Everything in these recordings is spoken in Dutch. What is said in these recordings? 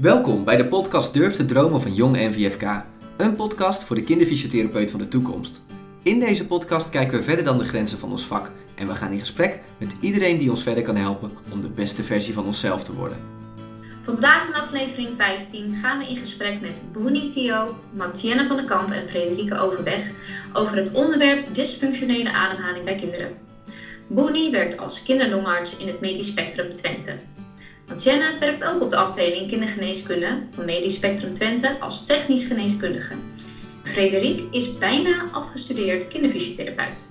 Welkom bij de podcast Durf te dromen van Jong NVFK. Een podcast voor de kinderfysiotherapeut van de toekomst. In deze podcast kijken we verder dan de grenzen van ons vak en we gaan in gesprek met iedereen die ons verder kan helpen om de beste versie van onszelf te worden. Vandaag in aflevering 15 gaan we in gesprek met Boenie Theo, Matienne van den Kamp en Frederike Overweg over het onderwerp dysfunctionele ademhaling bij kinderen. Boenie werkt als kinderlongarts in het Medisch Spectrum Twente. Matienne werkt ook op de afdeling kindergeneeskunde van Medisch Spectrum Twente als technisch geneeskundige. Frederik is bijna afgestudeerd kinderfysiotherapeut.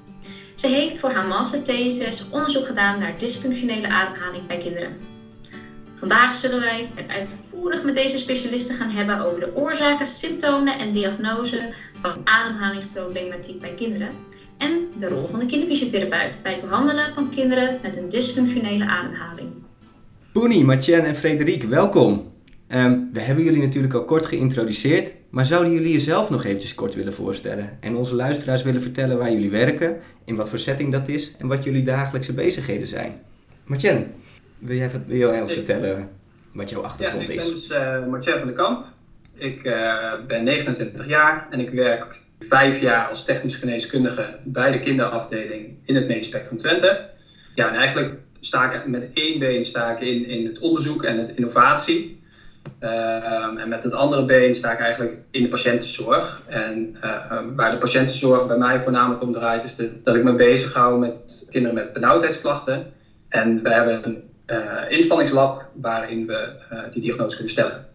Ze heeft voor haar masterthesis onderzoek gedaan naar dysfunctionele ademhaling bij kinderen. Vandaag zullen wij het uitvoerig met deze specialisten gaan hebben over de oorzaken, symptomen en diagnose van ademhalingsproblematiek bij kinderen en de rol van de kinderfysiotherapeut bij het behandelen van kinderen met een dysfunctionele ademhaling. Poenie, Matjen en Frederik, welkom. Ehm, we hebben jullie natuurlijk al kort geïntroduceerd, maar zouden jullie jezelf nog eventjes kort willen voorstellen en onze luisteraars willen vertellen waar jullie werken, in wat voor setting dat is en wat jullie dagelijkse bezigheden zijn? Matjen, wil jij, wil jij ons vertellen wat jouw achtergrond is? Ja, ik ben dus uh, van den Kamp. Ik uh, ben 29 jaar en ik werk vijf jaar als technisch geneeskundige bij de kinderafdeling in het Medisch Spectrum Twente. Ja, en eigenlijk sta ik met één been sta ik in, in het onderzoek en het innovatie. Um, en met het andere been sta ik eigenlijk in de patiëntenzorg. En uh, waar de patiëntenzorg bij mij voornamelijk om draait, is de, dat ik me bezig hou met kinderen met benauwdheidsklachten. En we hebben een uh, inspanningslab waarin we uh, die diagnose kunnen stellen.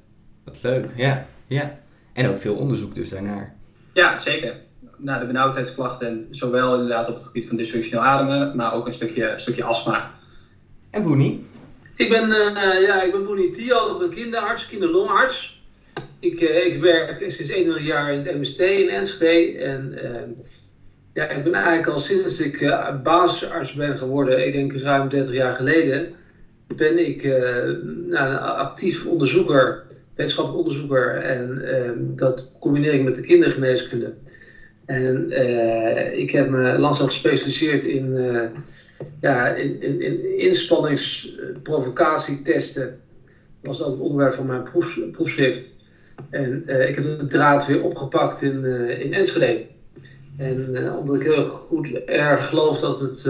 Wat leuk, ja. ja. En ook veel onderzoek dus daarnaar. Ja, zeker. Naar de benauwdheidsklachten, zowel inderdaad op het gebied van dysfunctioneel ademen, maar ook een stukje, een stukje astma. En Boenie? Ik ben, uh, ja, ik ben Boenie Tio, ik ben kinderarts, kinderlongarts. Ik, uh, ik werk sinds 1 jaar in het MST in Enschede. En uh, ja, ik ben eigenlijk al sinds ik basisarts ben geworden, ik denk ruim 30 jaar geleden, ben ik nou, actief onderzoeker, wetenschappelijk onderzoeker. En dat combineer ik met de kindergeneeskunde. En ik heb me langzaam gespecialiseerd in ja, in, in, in inspanningsprovocatietesten was ook het onderwerp van mijn proef, proefschrift. En uh, ik heb de draad weer opgepakt in, uh, in Enschede. En uh, omdat ik heel goed erg geloof dat, het,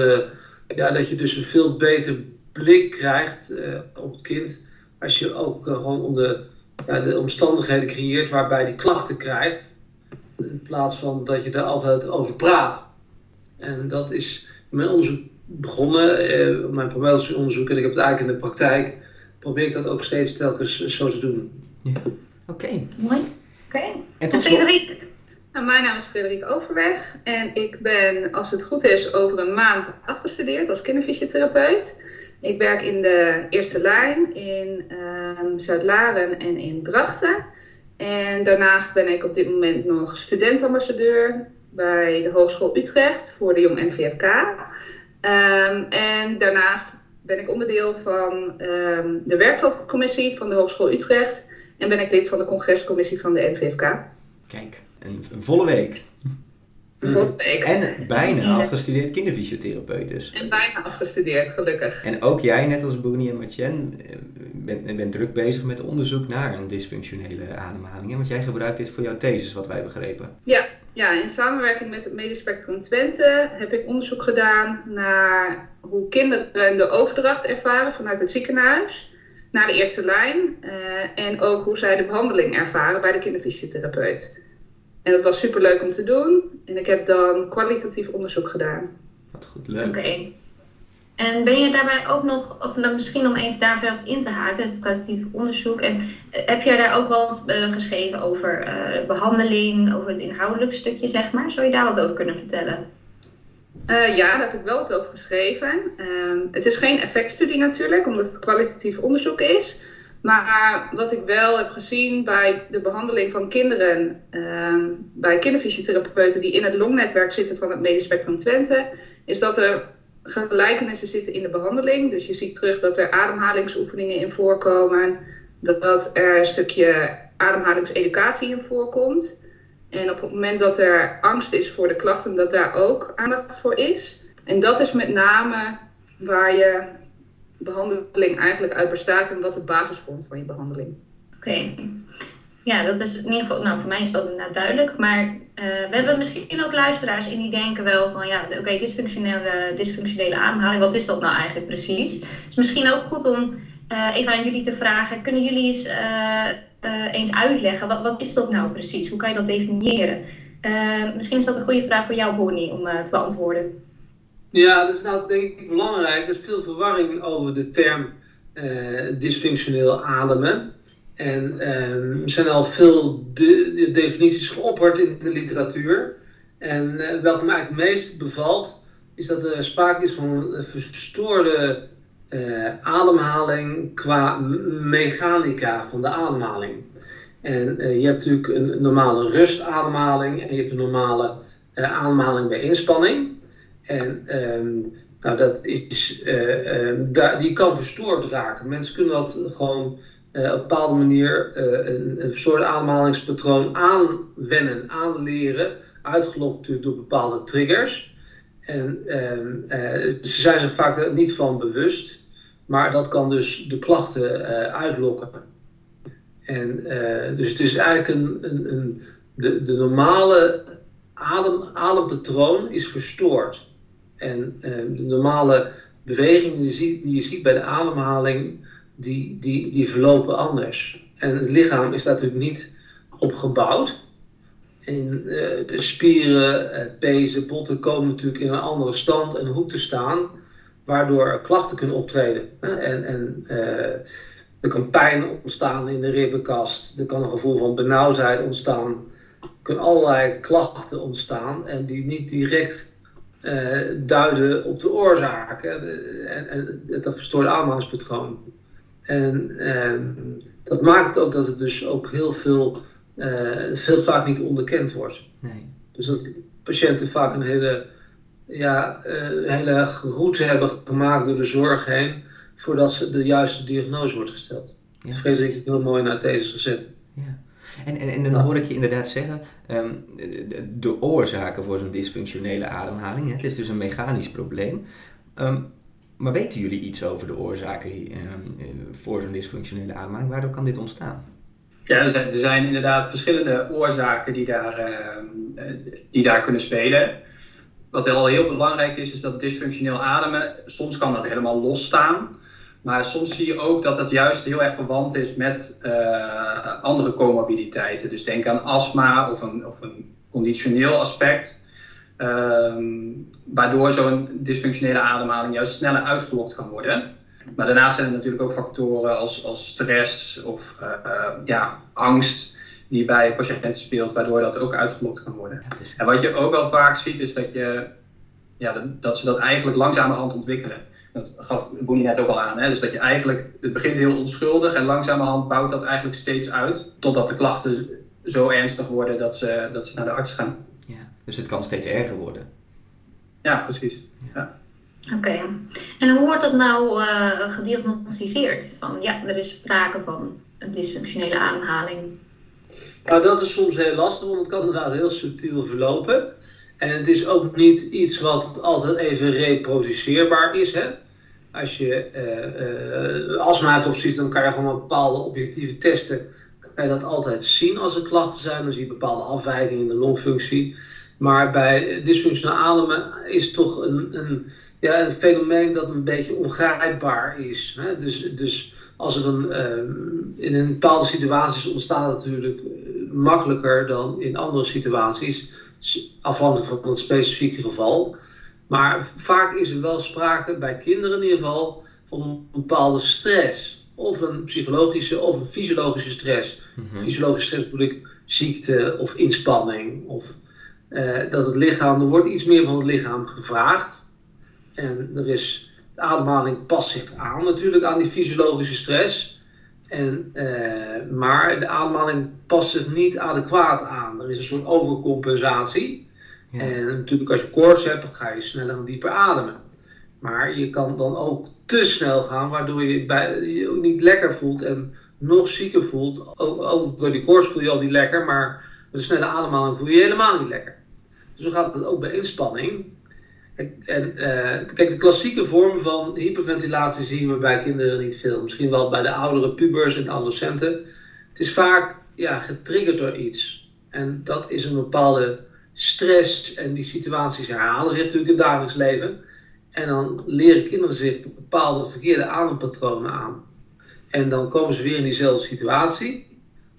ja, dat je dus een veel beter blik krijgt op het kind. Als je ook gewoon onder, ja, de omstandigheden creëert waarbij die klachten krijgt. In plaats van dat je er altijd over praat. En dat is mijn onderzoek begonnen, uh, mijn promotieonderzoek, en ik heb het eigenlijk in de praktijk, probeer ik dat ook steeds telkens zo te doen. Ja, oké. Okay. Mooi. Oké. Okay. En tot Frederik? Nou, mijn naam is Frederik Overweg en ik ben, als het goed is, over een maand afgestudeerd als kinderfysiotherapeut. Ik werk in de eerste lijn in uh, Zuid-Laren en in Drachten. En daarnaast ben ik op dit moment nog studentambassadeur bij de Hogeschool Utrecht voor de Jong NVFK. Um, en daarnaast ben ik onderdeel van um, de werkveldcommissie van de Hogeschool Utrecht. En ben ik lid van de congrescommissie van de NVFK. Kijk, een volle week. En bijna afgestudeerd kinderfysiotherapeut dus. En bijna afgestudeerd, gelukkig. En ook jij, net als Boenie en Matjen, bent, bent druk bezig met onderzoek naar een dysfunctionele ademhaling. Hè? Want jij gebruikt dit voor jouw thesis, wat wij begrepen. Ja, ja, in samenwerking met het Medisch Spectrum Twente heb ik onderzoek gedaan naar hoe kinderen de overdracht ervaren vanuit het ziekenhuis naar de eerste lijn. Uh, en ook hoe zij de behandeling ervaren bij de kinderfysiotherapeut. En dat was super leuk om te doen. En ik heb dan kwalitatief onderzoek gedaan. Wat goed, leuk. Oké. Okay. En ben je daarbij ook nog, of misschien om even daar verder op in te haken, het kwalitatief onderzoek. En heb jij daar ook wat uh, geschreven over uh, behandeling, over het inhoudelijk stukje, zeg maar? Zou je daar wat over kunnen vertellen? Uh, ja, daar heb ik wel wat over geschreven. het is geen effectstudie natuurlijk, omdat het kwalitatief onderzoek is. Maar wat ik wel heb gezien bij de behandeling van kinderen, bij kinderfysiotherapeuten die in het longnetwerk zitten van het Medisch Spectrum Twente, is dat er gelijkenissen zitten in de behandeling. Dus je ziet terug dat er ademhalingsoefeningen in voorkomen. Dat er een stukje ademhalingseducatie in voorkomt. En op het moment dat er angst is voor de klachten, dat daar ook aandacht voor is. En dat is met name waar je behandeling eigenlijk uit bestaat en wat de basis vormt van je behandeling. Oké. Ja, dat is in ieder geval, nou voor mij is dat inderdaad duidelijk. Maar uh, we hebben misschien ook luisteraars in die denken wel van ja, oké, dysfunctionele, dysfunctionele wat is dat nou eigenlijk precies? Dus misschien ook goed om uh, even aan jullie te vragen, kunnen jullie eens, uh, eens uitleggen, wat, wat is dat nou precies? Hoe kan je dat definiëren? misschien is dat een goede vraag voor jou, Bonnie, om te beantwoorden. Ja, dat is nou denk ik belangrijk. Er is veel verwarring over de term dysfunctioneel ademen. En um, er zijn al veel de, definities geopperd in de literatuur. En uh, welke mij het meest bevalt, is dat er sprake is van een verstoorde uh, ademhaling qua mechanica van de ademhaling. En je hebt natuurlijk een normale rustademhaling en je hebt een normale ademhaling bij inspanning. En um, nou, dat is, daar, die kan verstoord raken. Mensen kunnen dat gewoon uh, op een bepaalde manier uh, een, een, soort ademhalingspatroon aanwennen, aanleren, uitgelokt door bepaalde triggers. En uh, ze zijn zich vaak niet van bewust, maar dat kan dus de klachten uitlokken. En dus het is eigenlijk een, een, een de, de, normale adem, adempatroon is verstoord. En de normale bewegingen die je ziet, bij de ademhaling die, die, die verlopen anders. En het lichaam is daar natuurlijk niet op gebouwd. De spieren, uh, pezen, botten komen natuurlijk in een andere stand en hoek te staan, waardoor klachten kunnen optreden. En, en uh, er kan pijn ontstaan in de ribbenkast, er kan een gevoel van benauwdheid ontstaan, er kunnen allerlei klachten ontstaan en die niet direct duiden op de oorzaak. En, en, dat verstoorde aanmaningspatroon. En ehm, dat maakt het ook dat het dus ook heel veel, uh, veel vaak niet onderkend wordt. Nee. Dus dat patiënten vaak een hele, ja, hele route hebben gemaakt door de zorg heen voordat ze de juiste diagnose wordt gesteld. Ja. Frederik het heel mooi naar deze gezet. Ja. En, en, en dan hoor ik je inderdaad zeggen, um, de, de, oorzaken voor zo'n dysfunctionele ademhaling, hè, het is dus een mechanisch probleem. Um, maar weten jullie iets over de oorzaken uh, voor zo'n dysfunctionele ademhaling? Waardoor kan dit ontstaan? Ja, er zijn, er zijn inderdaad verschillende oorzaken die daar, uh, die daar kunnen spelen. Wat al heel belangrijk is, is dat dysfunctioneel ademen, soms kan dat helemaal losstaan. Maar soms zie je ook dat dat juist heel erg verwant is met uh, andere comorbiditeiten. Dus denk aan astma of een, of een conditioneel aspect. Um, waardoor zo'n dysfunctionele ademhaling juist sneller uitgelokt kan worden. Maar daarnaast zijn er natuurlijk ook factoren als, als stress of uh, ja, angst die bij patiënten speelt, waardoor dat ook uitgelokt kan worden. En wat je ook wel vaak ziet is dat, je, ja, dat, dat ze dat eigenlijk langzamerhand ontwikkelen. Dat gaf Boenie net ook al aan. Hè? Dus dat je eigenlijk, het begint heel onschuldig en langzamerhand bouwt dat eigenlijk steeds uit. Totdat de klachten zo ernstig worden dat ze, dat ze naar de arts gaan. Dus het kan steeds erger worden. Ja, precies. Ja. Oké. En hoe wordt dat nou uh, gediagnosticeerd? Van ja, er is sprake van een dysfunctionele ademhaling. Nou, dat is soms heel lastig, want het kan inderdaad heel subtiel verlopen. En het is ook niet iets wat altijd even reproduceerbaar is. Hè? Als je uh, uh, astma hebt precies, dan kan je gewoon bepaalde objectieve testen. Kan je dat altijd zien als er klachten zijn. Dan zie je bepaalde afwijkingen in de longfunctie. Maar bij dysfunctioneel ademen is toch een, een, ja, een fenomeen dat een beetje ongrijpbaar is. Hè? Dus, dus als er een, uh, in een bepaalde situaties ontstaat het natuurlijk eh, makkelijker dan in andere situaties, afhankelijk van het specifieke geval. Maar vaak is er wel sprake, bij kinderen in ieder geval, van een bepaalde stress. Of een psychologische of een fysiologische stress. Mm Fysiologische stress bedoel ik ziekte of inspanning of uh, dat het lichaam, er wordt iets meer van het lichaam gevraagd. En er is, de ademhaling past zich aan natuurlijk aan die fysiologische stress. En, uh, maar de ademhaling past zich niet adequaat aan. Er is een soort overcompensatie. En natuurlijk als je koorts hebt, ga je sneller en dieper ademen. Maar je kan dan ook te snel gaan, waardoor je bij, je ook niet lekker voelt en nog zieker voelt. Ook, ook door die koorts voel je al niet lekker, maar met een snelle ademhaling voel je je helemaal niet lekker. Zo gaat het ook bij inspanning. En, uh, kijk, de klassieke vorm van hyperventilatie zien we bij kinderen niet veel. Misschien wel bij de oudere pubers en adolescenten. het is vaak ja, getriggerd door iets. En dat is een bepaalde stress en die situaties herhalen zich natuurlijk in het dagelijks leven. En dan leren kinderen zich bepaalde verkeerde adempatronen aan. En dan komen ze weer in diezelfde situatie.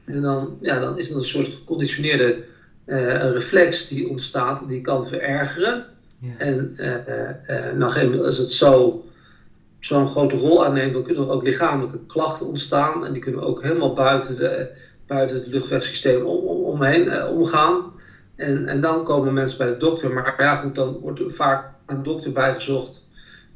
En dan, ja, dan is het een soort geconditioneerde uh, reflex die ontstaat, die kan verergeren. Ja. En uh, uh, nou, als het zo, zo'n grote rol aanneemt, dan kunnen er ook lichamelijke klachten ontstaan. En die kunnen ook helemaal buiten, de, buiten het luchtwegsysteem om, om, omheen omgaan. En, en dan komen mensen bij de dokter. Maar ja, goed, dan wordt er vaak een dokter bijgezocht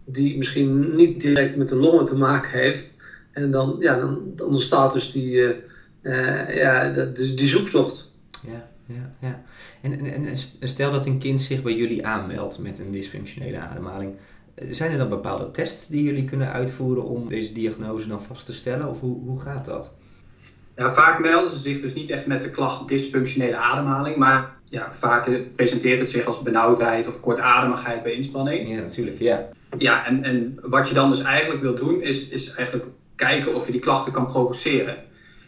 die misschien niet direct met de longen te maken heeft. En dan, ja, dan, dan ontstaat dus die, uh, ja, die, die zoektocht. Ja, ja, ja. En, en, en stel dat een kind zich bij jullie aanmeldt met een dysfunctionele ademhaling. Eh, zijn er dan bepaalde tests die jullie kunnen uitvoeren om deze diagnose dan vast te stellen? Of hoe, hoe gaat dat? Ja, vaak melden ze zich dus niet echt met de klacht dysfunctionele ademhaling, maar ja, vaak presenteert het zich als benauwdheid of kortademigheid bij inspanning. Ja, natuurlijk, ja. Ja, en, en wat je dan dus eigenlijk wil doen, is, is eigenlijk kijken of je die klachten kan provoceren.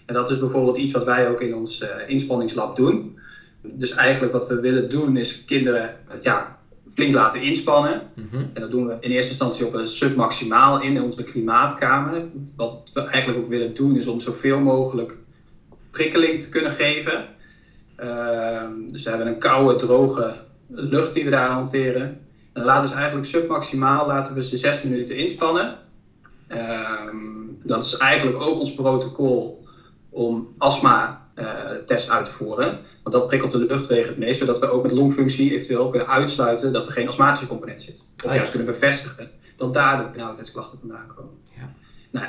En dat is bijvoorbeeld iets wat wij ook in ons uh, inspanningslab doen. Dus eigenlijk wat we willen doen, is kinderen ja, flink laten inspannen. Mhm. En dat doen we in eerste instantie op een submaximaal in onze klimaatkamer. Wat we eigenlijk ook willen doen, is om zoveel mogelijk prikkeling te kunnen geven. Ehm, dus we hebben een koude, droge lucht die we daar hanteren. En dan laten we ze eigenlijk submaximaal laten we ze zes minuten inspannen. Ehm, dat is eigenlijk ook ons protocol om astma uh, test uit te voeren. Want dat prikkelt de luchtwegen het meest, zodat we ook met longfunctie eventueel kunnen uitsluiten dat er geen astmatische component zit. Of ah, juist kunnen bevestigen dat daar de benauwdheidsklachten vandaan komen. Ja. Nou,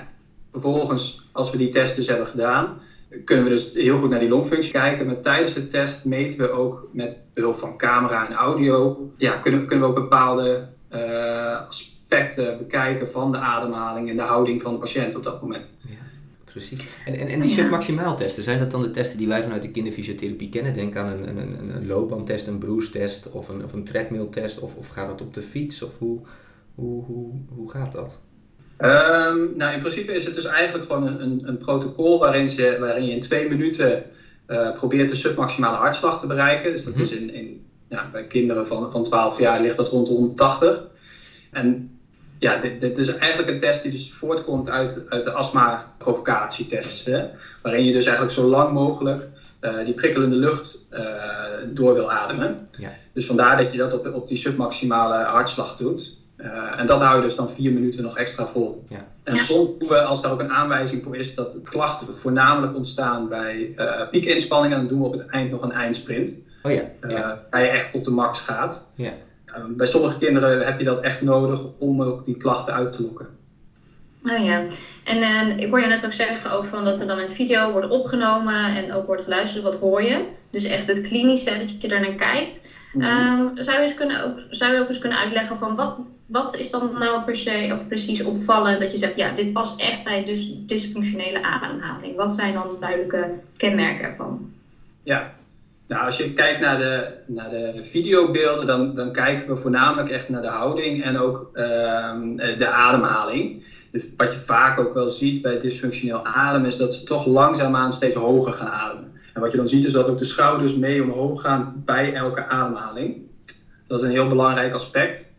vervolgens, als we die test dus hebben gedaan, kunnen we dus heel goed naar die longfunctie kijken. Maar tijdens de test meten we ook met behulp van camera en audio, ja, kunnen, kunnen we ook bepaalde uh, aspecten bekijken van de ademhaling en de houding van de patiënt op dat moment. Ja, precies. En, en, en die submaximaal testen, zijn dat dan de testen die wij vanuit de kinderfysiotherapie kennen? Denk aan een, een, een, loopbandtest, een bruce-test of een, of een of, of gaat dat op de fiets? Of hoe, hoe, hoe, hoe gaat dat? Um, nou, in principe is het dus eigenlijk gewoon een, een protocol waarin, ze, waarin je in twee minuten uh, probeert de submaximale hartslag te bereiken. Dus dat is mhm. in, in, ja, bij kinderen van, van 12 jaar ligt dat rond de 180. En ja, dit, dit is eigenlijk een test die dus voortkomt uit, uit de astma-provocatietest. Waarin je dus eigenlijk zo lang mogelijk uh, die prikkelende lucht uh, door wil ademen. Ja. Dus vandaar dat je dat op, op die submaximale hartslag doet. Uh, en dat hou je dus dan vier minuten nog extra vol. Ja. En soms doen we, als daar ook een aanwijzing voor is, dat klachten voornamelijk ontstaan bij uh, piekinspanningen, dan doen we op het eind nog een eindsprint. Oh ja. ja. Uh, waar je echt tot de max gaat. Ja. Ehm, bij sommige kinderen heb je dat echt nodig om ook die klachten uit te lokken. Oh ja, en uh, ik hoor je net ook zeggen over van dat er dan met video wordt opgenomen en ook wordt geluisterd. Wat hoor je? Dus echt het klinische, dat je daar naar kijkt. Mm zou, je eens kunnen ook, zou je ook eens kunnen uitleggen van wat, wat is dan nou per se of precies opvallend dat je zegt, ja, dit past echt bij dus dysfunctionele ademhaling. Wat zijn dan duidelijke kenmerken ervan? Ja, nou, als je kijkt naar de, naar de videobeelden, dan, dan kijken we voornamelijk echt naar de houding en ook uh, de ademhaling. Dus wat je vaak ook wel ziet bij dysfunctioneel ademen, is dat ze toch langzaamaan steeds hoger gaan ademen. En wat je dan ziet is dat ook de schouders mee omhoog gaan bij elke ademhaling. Dat is een heel belangrijk aspect.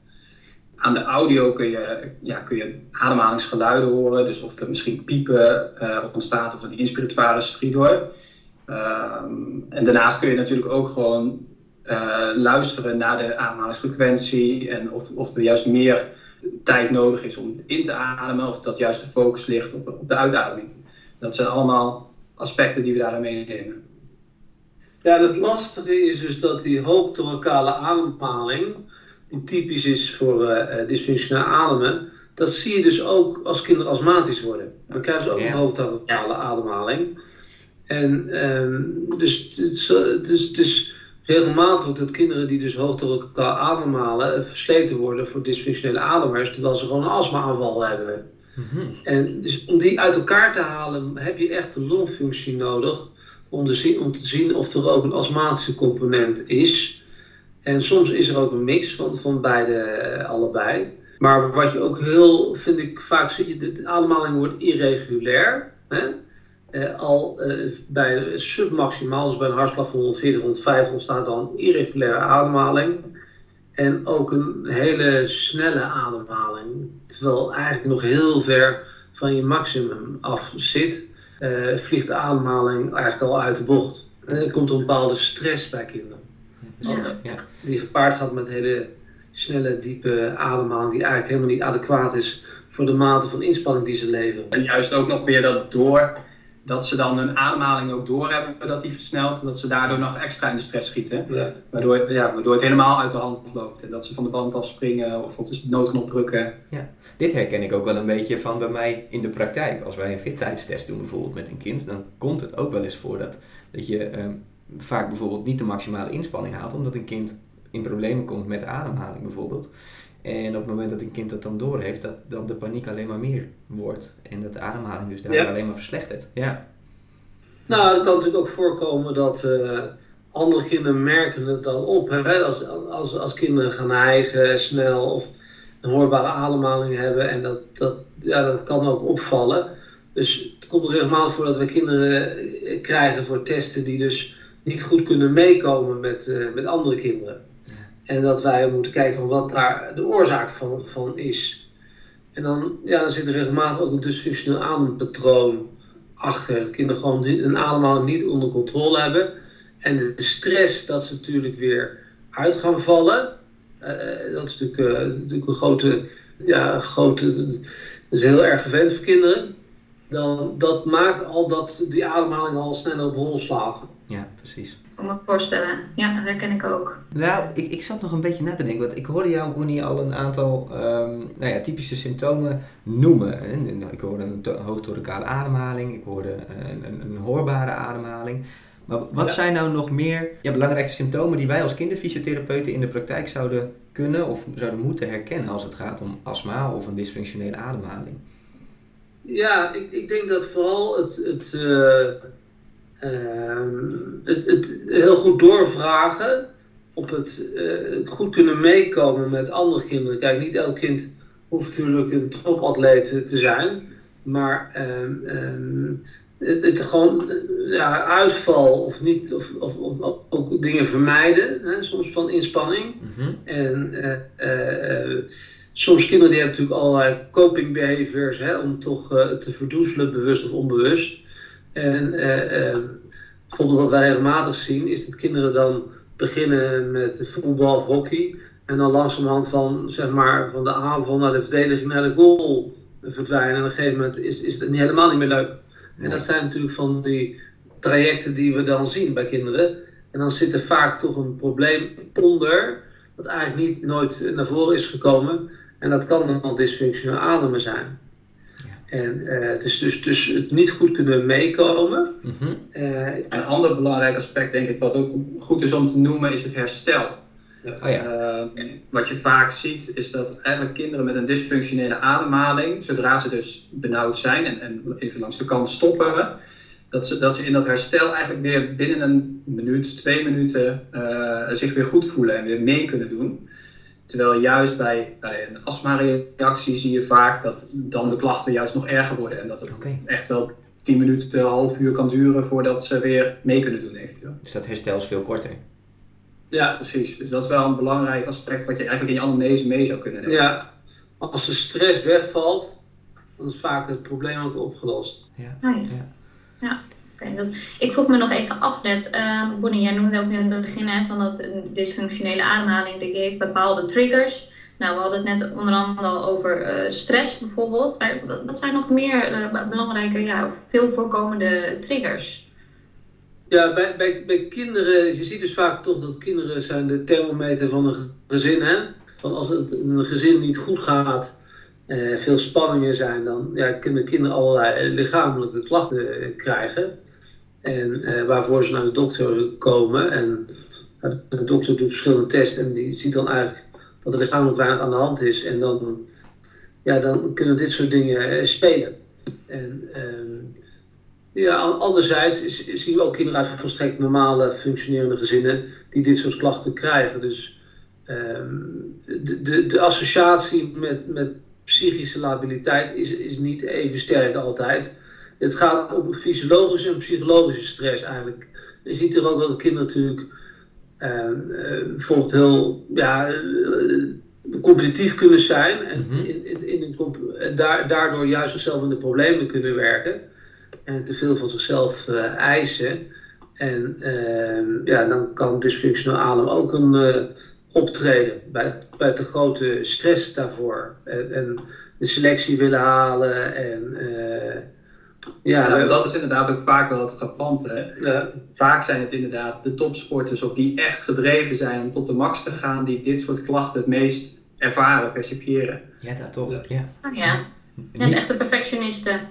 Aan de audio kun je, ja, kun je ademhalingsgeluiden horen. Dus of er misschien piepen uh, ontstaat of een inspiratoire stridor. Um, en daarnaast kun je natuurlijk ook gewoon uh, luisteren naar de ademhalingsfrequentie. En of, of er juist meer tijd nodig is om in te ademen. Of dat juist de focus ligt op, op de uitademing. Dat zijn allemaal aspecten die we daarin meenemen. Ja, het lastige is dus dat die hoogtelokale ademhaling, die typisch is voor uh, dysfunctioneel ademen, dat zie je dus ook als kinderen astmatisch worden. Dan krijgen ze ook een hoogtelokale ademhaling. En um, dus, dus, dus, dus regelmatig ook dat kinderen die dus hoogtelokaal ademhalen versleten worden voor dysfunctionele ademers, terwijl ze gewoon een astmaaanval hebben. -hmm. En dus om die uit elkaar te halen heb je echt de longfunctie nodig om te, zien, om te zien of er ook een astmatische component is. En soms is er ook een mix van, van beide, uh, allebei. Maar wat je ook heel, vind ik, vaak ziet, de, de ademhaling wordt irregulair. Hè? al bij submaximaal, dus bij een hartslag van 140, 150, ontstaat dan irregulaire ademhaling. En ook een hele snelle ademhaling. Terwijl eigenlijk nog heel ver van je maximum af zit, vliegt de ademhaling eigenlijk al uit de bocht. En er komt een bepaalde stress bij kinderen. Ja, ja. Die gepaard gaat met hele snelle, diepe ademhaling, die eigenlijk helemaal niet adequaat is voor de mate van inspanning die ze leveren. En juist ook nog weer dat door, dat ze dan hun ademhaling ook doorhebben, dat die versnelt en dat ze daardoor nog extra in de stress schieten. Ja. Waardoor, ja, waardoor het helemaal uit de hand loopt en dat ze van de band afspringen of op de noodknop drukken. Ja. Dit herken ik ook wel een beetje van bij mij in de praktijk. Als wij een fitheidstest doen bijvoorbeeld met een kind, dan komt het ook wel eens voor dat, dat je ehm, vaak bijvoorbeeld niet de maximale inspanning haalt, omdat een kind in problemen komt met ademhaling bijvoorbeeld. En op het moment dat een kind dat dan doorheeft, dat dan de paniek alleen maar meer wordt. En dat de ademhaling dus daar alleen maar verslechtert. Ja. Nou, het kan natuurlijk ook voorkomen dat uh, andere kinderen merken het dan op. Hè? Als, als, als kinderen gaan hijgen snel of een hoorbare ademhaling hebben. En dat, dat, ja, dat kan ook opvallen. Dus het komt er regelmatig voor dat we kinderen eh, krijgen voor testen die dus niet goed kunnen meekomen met, uh, met andere kinderen. En dat wij moeten kijken van wat daar de oorzaak van, van is. En dan, ja, dan zit er regelmatig ook een dysfunctioneel adempatroon achter. Dat kinderen gewoon een ademhaling niet onder controle hebben. En de stress dat ze natuurlijk weer uit gaan vallen. Uh, dat is natuurlijk, uh, natuurlijk een grote, ja, grote. Dat is heel erg vervelend voor kinderen. Dan, dat maakt al dat die ademhaling al sneller op hol slaat. Ja, precies kan me voorstellen. Ja, dat herken ik ook. Nou, ik, ik zat nog een beetje na te denken. Want ik hoorde jou, Oenie, al een aantal um, nou ja, typische symptomen noemen. Ik hoorde een hoogtoricale ademhaling. Ik hoorde een, een, een hoorbare ademhaling. Maar wat zijn nou nog meer ja, belangrijke symptomen die wij als kinderfysiotherapeuten in de praktijk zouden kunnen of zouden moeten herkennen als het gaat om astma of een dysfunctionele ademhaling? Ja, ik, ik denk dat vooral het, het, uh, Ehm, het, het, heel goed doorvragen, op het uh, goed kunnen meekomen met andere kinderen. Kijk, niet elk kind hoeft natuurlijk een topatleet te zijn, maar ehm, ehm, het, het, gewoon ja, uitval of niet, of, of, of ook dingen vermijden, hè, soms van inspanning. Mhm. En uh, uh, soms kinderen die hebben natuurlijk allerlei coping behaviors hè, om toch te verdoezelen, bewust of onbewust. En uh, uh, bijvoorbeeld wat wij regelmatig zien, is dat kinderen dan beginnen met voetbal of hockey. En dan langzamerhand van, zeg maar, van de aanval naar de verdediging naar de goal verdwijnen. En op een gegeven moment is, is het niet, helemaal niet meer leuk. En dat zijn natuurlijk van die trajecten die we dan zien bij kinderen. En dan zit er vaak toch een probleem onder, wat eigenlijk niet nooit naar voren is gekomen. En dat kan dan dysfunctioneel ademen zijn. En uh, het is dus, dus het niet goed kunnen meekomen. Mm een ander belangrijk aspect, denk ik, wat ook goed is om te noemen, is het herstel. Ja. Oh ja. Uh, wat je vaak ziet, is dat eigenlijk kinderen met een dysfunctionele ademhaling, zodra ze dus benauwd zijn en, en even langs de kant stoppen, dat ze, dat ze in dat herstel eigenlijk weer binnen een minuut, twee minuten uh, zich weer goed voelen en weer mee kunnen doen. Terwijl juist bij, bij een astma-reactie zie je vaak dat dan de klachten juist nog erger worden. En dat het echt wel 10 minuten, een half uur kan duren voordat ze weer mee kunnen doen eventueel. Dus dat herstel is veel korter. Ja, precies. Dus dat is wel een belangrijk aspect wat je eigenlijk in je anamnese mee zou kunnen nemen. Ja, als de stress wegvalt, dan is vaak het probleem ook opgelost. Ja. Ah, ja. Ik vroeg me nog even af net, uh, Bonnie, jij noemde ook in het begin van dat dysfunctionele ademhaling, die heeft bepaalde triggers. Nou, we hadden het net onder andere al over uh, stress bijvoorbeeld. Maar wat zijn nog meer uh, belangrijke, ja, veel voorkomende triggers? Ja, bij, bij, bij kinderen, je ziet dus vaak toch dat kinderen zijn de thermometer van een gezin. Hè? Van als het een gezin niet goed gaat, uh, veel spanningen zijn, dan ja, kunnen kinderen allerlei lichamelijke klachten krijgen. En uh, waarvoor ze naar de dokter komen. En de dokter doet verschillende tests en die ziet dan eigenlijk dat er lichamelijk weinig aan de hand is. En dan, ja, dan kunnen dit soort dingen uh, spelen. En uh, ja, anderzijds zien we ook kinderen uit volstrekt normale functionerende gezinnen die dit soort klachten krijgen. Dus ehm, de, de, de associatie met, met psychische labiliteit is, is niet even sterk altijd het gaat om fysiologische en psychologische stress eigenlijk. Je ziet er ook dat de kinderen natuurlijk uh, bijvoorbeeld heel ja, competitief kunnen zijn en Mhm. in, in, in een, daardoor juist zichzelf in de problemen kunnen werken en te veel van zichzelf eisen. En ja, dan kan dysfunctioneel adem ook een optreden bij, bij te grote stress daarvoor. En, en de selectie willen halen en ja, dat is inderdaad ook vaak wel het frappante. Ja. Vaak zijn het inderdaad de topsporters of die echt gedreven zijn om tot de max te gaan, die dit soort klachten het meest ervaren, percipiëren. Ja, dat toch. Ja. Ja, oh, ja. ja de echte perfectionisten.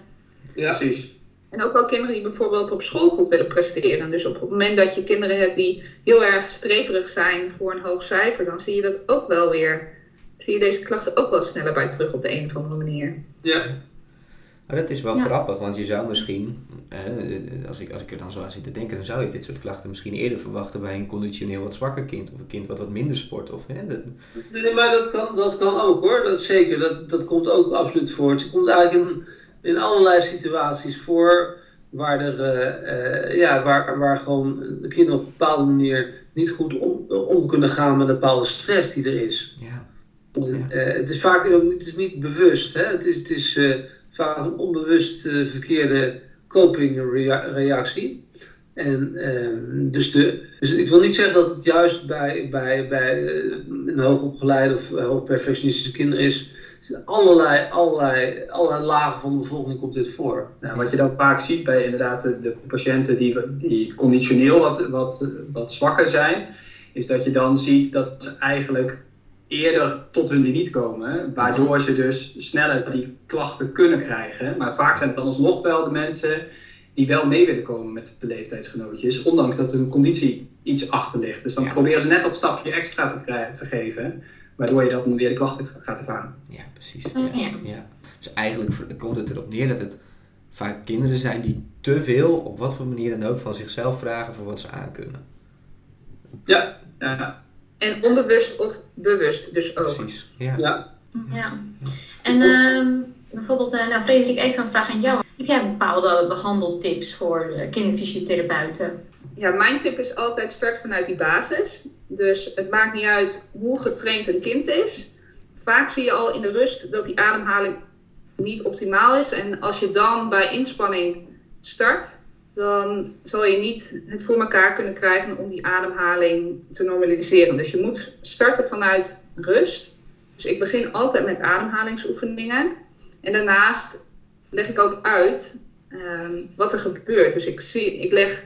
Ja. Precies. En ook wel kinderen die bijvoorbeeld op school goed willen presteren. Dus op het moment dat je kinderen hebt die heel erg streverig zijn voor een hoog cijfer, dan zie je dat ook wel weer. Zie je deze klachten ook wel sneller bij terug op de een of andere manier. Ja. Maar dat is wel ja. grappig, want je zou misschien, eh, als, ik, als ik er dan zo aan zit te denken, dan zou je dit soort klachten misschien eerder verwachten bij een conditioneel wat zwakker kind of een kind wat wat minder sport. Of, hè, dat... Nee, maar dat kan, dat kan ook hoor, dat zeker. Dat, dat komt ook absoluut voor. Het komt eigenlijk in, in allerlei situaties voor waar, er, uh, uh, ja, waar, waar gewoon de kinderen op een bepaalde manier niet goed om, om kunnen gaan met een bepaalde stress die er is. Ja. En, uh, het is vaak het is niet bewust, hè? het is. Het is vaak een onbewust uh, verkeerde copingreactie. En uh, dus, de, dus ik wil niet zeggen dat het juist bij, bij, bij uh, een hoogopgeleide of hoogperfectionistische kinderen is. Allerlei, allerlei, allerlei lagen van de bevolking komt dit voor. Nou, wat je dan vaak ziet bij inderdaad de, de patiënten die, die conditioneel wat, wat, wat zwakker zijn, is dat je dan ziet dat ze eigenlijk eerder tot hun limiet komen, waardoor ze dus sneller die klachten kunnen krijgen. Maar vaak zijn het dan alsnog wel de mensen die wel mee willen komen met de leeftijdsgenootjes, ondanks dat hun conditie iets achter ligt. Dus dan ja. proberen ze net dat stapje extra te, krijgen, te geven, waardoor je dat dan weer de klachten gaat ervaren. Ja, precies. Ja. Ja. Dus eigenlijk komt het erop neer dat het vaak kinderen zijn die te veel, op wat voor manier dan ook, van zichzelf vragen voor wat ze aankunnen. Ja, ja. En onbewust of bewust dus ook. Precies, ja. Ja. ja. En uh, bijvoorbeeld, uh, nou Frederik, even een vraag aan jou. Heb jij bepaalde behandeltips voor kinderfysiotherapeuten? Ja, mijn tip is altijd start vanuit die basis. Dus het maakt niet uit hoe getraind een kind is. Vaak zie je al in de rust dat die ademhaling niet optimaal is. En als je dan bij inspanning start, dan zal je niet het voor elkaar kunnen krijgen om die ademhaling te normaliseren. Dus je moet starten vanuit rust. Dus ik begin altijd met ademhalingsoefeningen. En daarnaast leg ik ook uit um, wat er gebeurt. Dus ik, zie, ik, leg,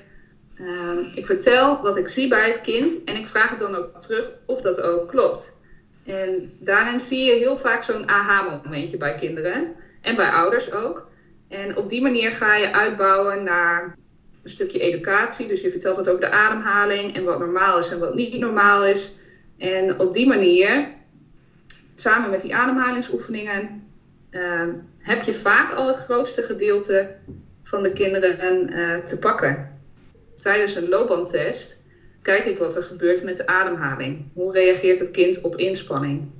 um, ik vertel wat ik zie bij het kind en ik vraag het dan ook terug of dat ook klopt. En daarin zie je heel vaak zo'n aha-momentje bij kinderen en bij ouders ook. En op die manier ga je uitbouwen naar een stukje educatie. Dus je vertelt wat over de ademhaling en wat normaal is en wat niet normaal is. En op die manier, samen met die ademhalingsoefeningen, uh, heb je vaak al het grootste gedeelte van de kinderen uh, te pakken. Tijdens een loopbandtest kijk ik wat er gebeurt met de ademhaling. Hoe reageert het kind op inspanning?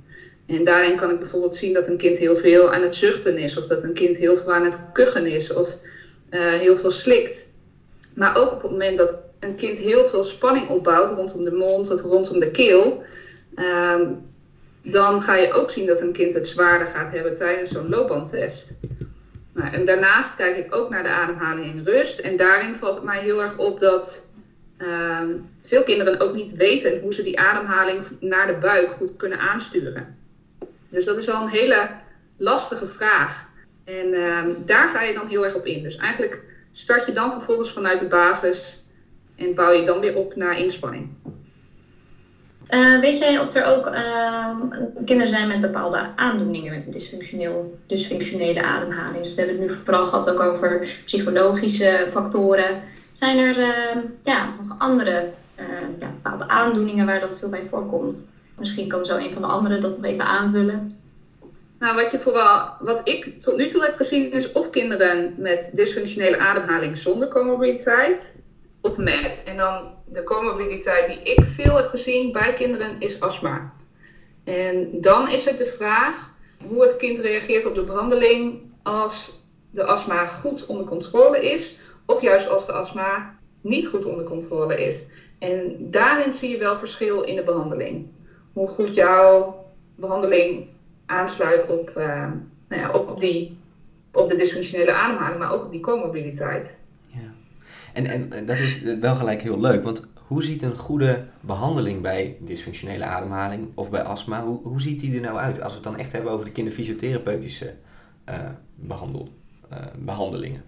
En daarin kan ik bijvoorbeeld zien dat een kind heel veel aan het zuchten is, of dat een kind heel veel aan het kuchen is, of uh, heel veel slikt. Maar ook op het moment dat een kind heel veel spanning opbouwt rondom de mond of rondom de keel, uh, dan ga je ook zien dat een kind het zwaarder gaat hebben tijdens zo'n loopbandtest. Nou, en daarnaast kijk ik ook naar de ademhaling in rust. En daarin valt het mij heel erg op dat uh, veel kinderen ook niet weten hoe ze die ademhaling naar de buik goed kunnen aansturen. Dus dat is al een hele lastige vraag. En uh, daar ga je dan heel erg op in. Dus eigenlijk start je dan vervolgens vanuit de basis en bouw je dan weer op naar inspanning. Uh, weet jij of er ook uh, kinderen zijn met bepaalde aandoeningen met een dysfunctioneel, dysfunctionele ademhaling? Dus we hebben het nu vooral gehad ook over psychologische factoren. Zijn er uh, ja, nog andere bepaalde aandoeningen waar dat veel bij voorkomt? Misschien kan zo een van de anderen dat nog even aanvullen. Nou, wat, je vooral, wat ik tot nu toe heb gezien is of kinderen met dysfunctionele ademhaling zonder comorbiditeit of met. En dan de comorbiditeit die ik veel heb gezien bij kinderen is astma. En dan is het de vraag hoe het kind reageert op de behandeling als de astma goed onder controle is, of juist als de astma niet goed onder controle is. En daarin zie je wel verschil in de behandeling. Hoe goed jouw behandeling aansluit op, uh, nou ja, op, die, op de dysfunctionele ademhaling, maar ook op die comorbiditeit. Ja. En, en dat is wel gelijk heel leuk, want hoe ziet een goede behandeling bij dysfunctionele ademhaling of bij astma, hoe, hoe ziet die er nou uit als we het dan echt hebben over de kinderfysiotherapeutische uh, behandel, uh, behandelingen?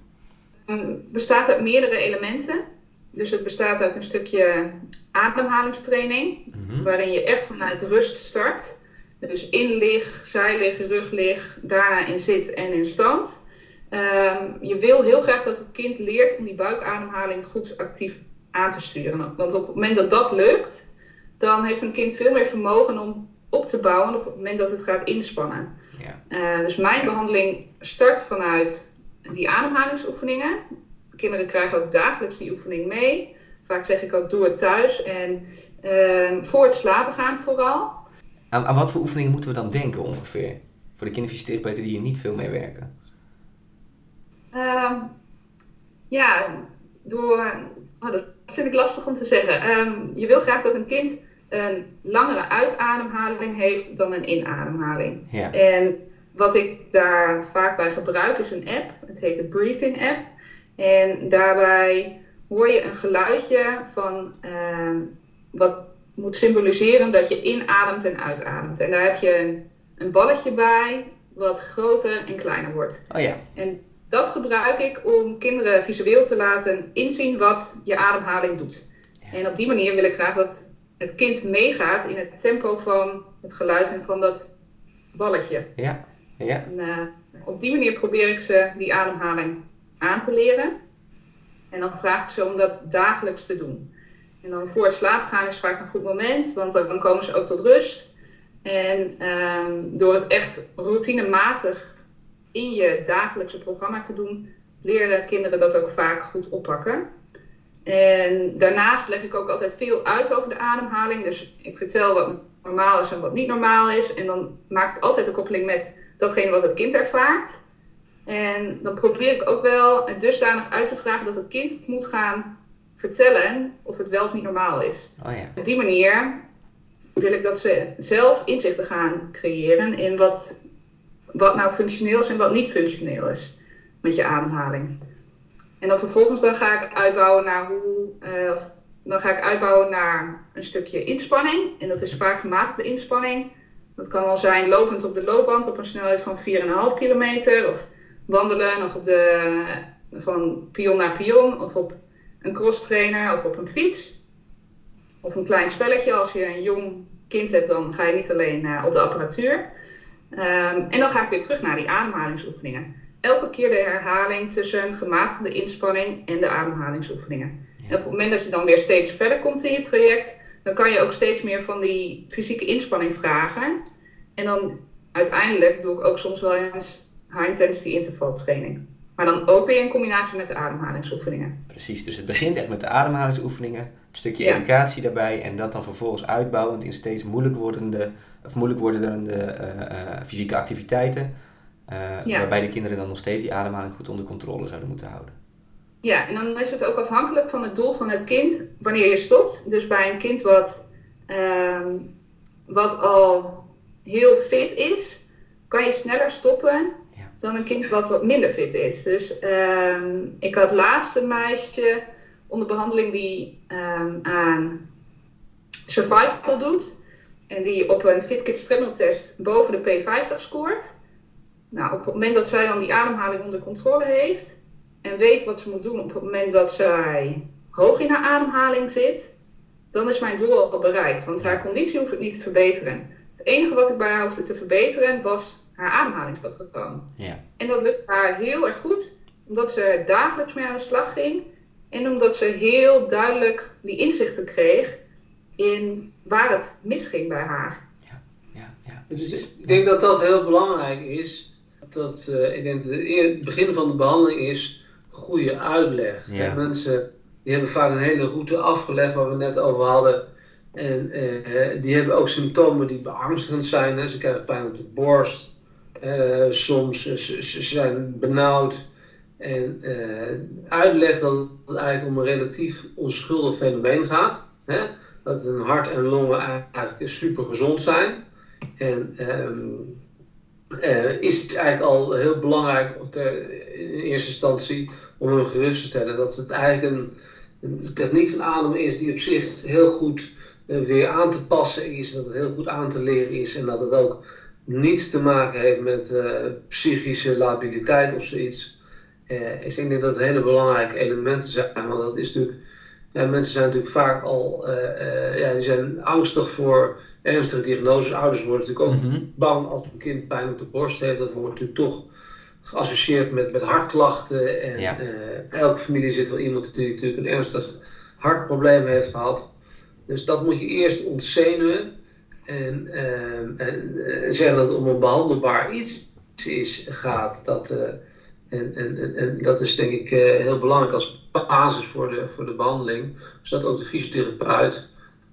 Het bestaat uit meerdere elementen. Dus het bestaat uit een stukje ademhalingstraining, mhm. waarin je echt vanuit rust start. Dus in lig, zijlig, ruglig, daarna in zit en in stand. Um, je wil heel graag dat het kind leert om die buikademhaling goed actief aan te sturen. Want op het moment dat dat lukt, dan heeft een kind veel meer vermogen om op te bouwen op het moment dat het gaat inspannen. Ja. Uh, dus mijn behandeling start vanuit die ademhalingsoefeningen. Kinderen krijgen ook dagelijks die oefening mee. Vaak zeg ik ook doe het thuis en uh, voor het slapen gaan vooral. Aan, aan, wat voor oefeningen moeten we dan denken ongeveer? Voor de kinderfysiotherapeuten die hier niet veel mee werken. Uh, ja, door... Oh, dat vind ik lastig om te zeggen. Ehm, je wil graag dat een kind een langere uitademhaling heeft dan een inademhaling. Ja. En wat ik daar vaak bij gebruik is een app. Het heet de Breathing App. En daarbij hoor je een geluidje van uh, wat moet symboliseren dat je inademt en uitademt. En daar heb je een, een, balletje bij wat groter en kleiner wordt. Oh ja. En dat gebruik ik om kinderen visueel te laten inzien wat je ademhaling doet. En op die manier wil ik graag dat het kind meegaat in het tempo van het geluid en van dat balletje. Ja. ja. En, uh, op die manier probeer ik ze die ademhaling aan te leren. En dan vraag ik ze om dat dagelijks te doen. En dan voor slapen gaan is vaak een goed moment, want dan komen ze ook tot rust. En um, door het echt routinematig in je dagelijkse programma te doen, leren kinderen dat ook vaak goed oppakken. En daarnaast leg ik ook altijd veel uit over de ademhaling. Dus ik vertel wat normaal is en wat niet normaal is. En dan maak ik altijd een koppeling met datgene wat het kind ervaart. En dan probeer ik ook wel het dusdanig uit te vragen dat het kind moet gaan vertellen of het wel of niet normaal is. Oh ja. Op die manier wil ik dat ze zelf inzichten gaan creëren in wat, wat nou functioneel is en wat niet functioneel is met je ademhaling. En dan vervolgens dan ga ik uitbouwen naar hoe. Uh, dan ga ik uitbouwen naar een stukje inspanning. En dat is vaak gematigde inspanning. Dat kan al zijn lopend op de loopband op een snelheid van 4,5 kilometer. Of wandelen of op de, van pion naar pion. Of op een cross trainer of op een fiets. Of een klein spelletje. Als je een jong kind hebt, dan ga je niet alleen uh, op de apparatuur. Um, en dan ga ik weer terug naar die ademhalingsoefeningen elke keer de herhaling tussen gematigde inspanning en de ademhalingsoefeningen. En op het moment dat je dan weer steeds verder komt in je traject, dan kan je ook steeds meer van die fysieke inspanning vragen. En dan uiteindelijk doe ik ook soms wel eens high intensity intervaltraining. Maar dan ook weer in combinatie met de ademhalingsoefeningen. Precies, dus het begint echt met de ademhalingsoefeningen, een stukje educatie daarbij en dat dan vervolgens uitbouwend in steeds moeilijk wordende, of moeilijk wordende uh, uh, fysieke activiteiten uh, Waarbij de kinderen dan nog steeds die ademhaling goed onder controle zouden moeten houden. Ja, en dan is het ook afhankelijk van het doel van het kind wanneer je stopt. Dus bij een kind wat, uh, wat al heel fit is, kan je sneller stoppen. Dan een kind wat wat minder fit is. Dus uh, ik had laatst een meisje onder behandeling die ehm, aan survival doet. En die op een FitKids test boven de P50 scoort. Nou, op het moment dat zij dan die ademhaling onder controle heeft en weet wat ze moet doen op het moment dat zij hoog in haar ademhaling zit, dan is mijn doel al bereikt. Want haar conditie hoeft het niet te verbeteren. Het enige wat ik bij haar hoefde te verbeteren was haar ademhalingspatroon. Ja. En dat lukt haar heel erg goed, omdat ze dagelijks mee aan de slag ging en omdat ze heel duidelijk die inzichten kreeg in waar het misging bij haar. Ja, ja, ja. Dus ik denk dat dat heel belangrijk is dat uh, ik denk het begin van de behandeling is goede uitleg. Ja. Mensen die hebben vaak een hele route afgelegd waar we net over hadden. En uh, die hebben ook symptomen die beangstigend zijn. Hè. Ze krijgen pijn op de borst. Uh, soms ze, ze zijn benauwd. En uh, uitlegt dat het eigenlijk om een relatief onschuldig fenomeen gaat. Hè? Dat een hart en longen eigenlijk super gezond zijn. En uh, is het eigenlijk al heel belangrijk in eerste instantie om hun gerust te stellen. Dat het eigenlijk een, techniek van ademen is die op zich heel goed weer aan te passen is. Dat het heel goed aan te leren is. En dat het ook niets te maken heeft met uh, psychische labiliteit of zoiets. ik denk dat het hele belangrijke elementen zijn. Want dat is natuurlijk ja, mensen zijn natuurlijk vaak al ja, die zijn angstig voor ernstige diagnoses. Ouders worden natuurlijk ook mhm. bang als een kind pijn op de borst heeft. Dat wordt natuurlijk toch geassocieerd met, met hartklachten. En uh, elke familie zit wel iemand die natuurlijk een ernstig hartprobleem heeft gehad. Dus dat moet je eerst ontzenuwen. En, uh, en zeggen dat het om een behandelbaar iets is, gaat. Dat, uh, en, en, en, dat is denk ik heel belangrijk als basis voor de, voor de behandeling. Zodat ook de fysiotherapeut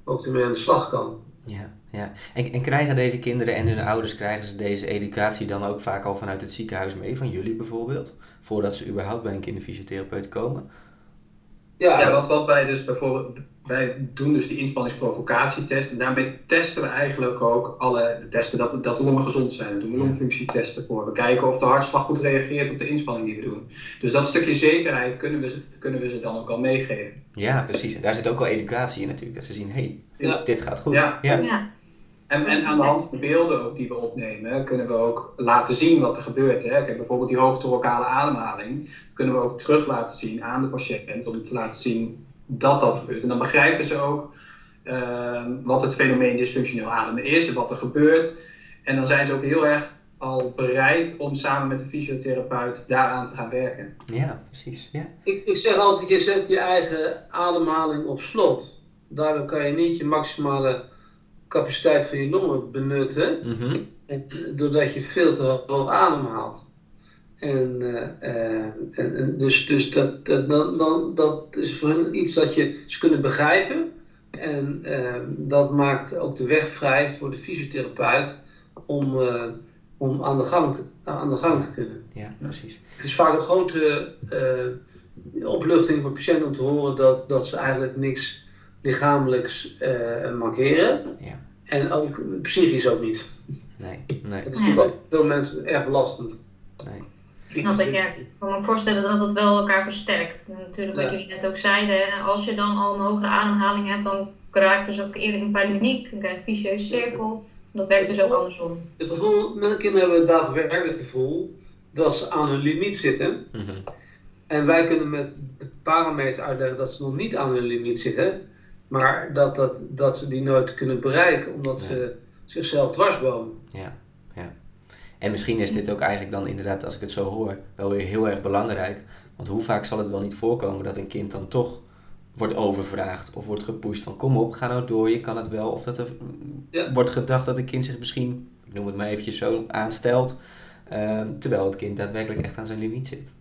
ook ermee aan de slag kan. Ja, ja. En, en krijgen deze kinderen en hun ouders, krijgen ze deze educatie dan ook vaak al vanuit het ziekenhuis mee, van jullie bijvoorbeeld? Voordat ze überhaupt bij een kinderfysiotherapeut komen? Ja, ja wat, wat wij dus bijvoorbeeld, wij doen dus die inspanningsprovocatietest en daarmee testen we eigenlijk ook alle testen dat, dat de longen gezond zijn. We doen longfunctietesten voor. We kijken of de hartslag goed reageert op de inspanning die we doen. Dus dat stukje zekerheid kunnen we, kunnen we ze dan ook al meegeven. Ja, precies. En daar zit ook al educatie in natuurlijk. Dat ze zien, hé, hey, dit, gaat goed. ja. ja. En, en aan de hand van de beelden ook die we opnemen, kunnen we ook laten zien wat er gebeurt. Hè. Kijk, bijvoorbeeld die hoofdtorokale ademhaling, kunnen we ook terug laten zien aan de patiënt, om te laten zien dat dat gebeurt. En dan begrijpen ze ook uh, wat het fenomeen dysfunctioneel ademen is en wat er gebeurt. En dan zijn ze ook heel erg al bereid om samen met de fysiotherapeut daaraan te gaan werken. Ja, precies. Ja. Ik, ik zeg altijd, je zet je eigen ademhaling op slot. Daardoor kan je niet je maximale capaciteit van je longen benutten. Mhm. en, doordat je veel te hoog ademhaalt. En, uh, en, en, dus, dus dat, dat, dan, dan, dat is voor hen iets dat je ze kunnen begrijpen. En uh, dat maakt ook de weg vrij voor de fysiotherapeut om, uh, om aan, de gang te, aan de gang te kunnen. Ja, precies. Het is vaak een grote opluchting voor patiënten om te horen dat, dat ze eigenlijk niks lichamelijks uh, mankeren. Ja. En ook psychisch ook niet. Nee, nee. Het is natuurlijk ook veel mensen erg belastend. Nee. Snap ik, ja. Ik kan me voorstellen dat dat wel elkaar versterkt. Natuurlijk, wat jullie net ook zeiden, als je dan al een hogere ademhaling hebt, dan raken ze ook eerder in paniek, dan krijg je een vicieuze cirkel. Dat werkt dus ook andersom. Het gevoel, mijn kinderen hebben daadwerkelijk het gevoel dat ze aan hun limiet zitten. Mm En wij kunnen met de parameters uitleggen dat ze nog niet aan hun limiet zitten. Maar dat, dat, dat ze die nooit kunnen bereiken omdat ze zichzelf dwarsbomen. Ja, ja. En misschien is dit ook eigenlijk dan inderdaad, als ik het zo hoor, wel weer heel erg belangrijk. Want hoe vaak zal het wel niet voorkomen dat een kind dan toch wordt overvraagd of wordt gepusht van kom op, ga nou door, je kan het wel. Of dat er wordt gedacht dat een kind zich misschien, ik noem het maar eventjes zo, aanstelt. Ehm, terwijl het kind daadwerkelijk echt aan zijn limiet zit.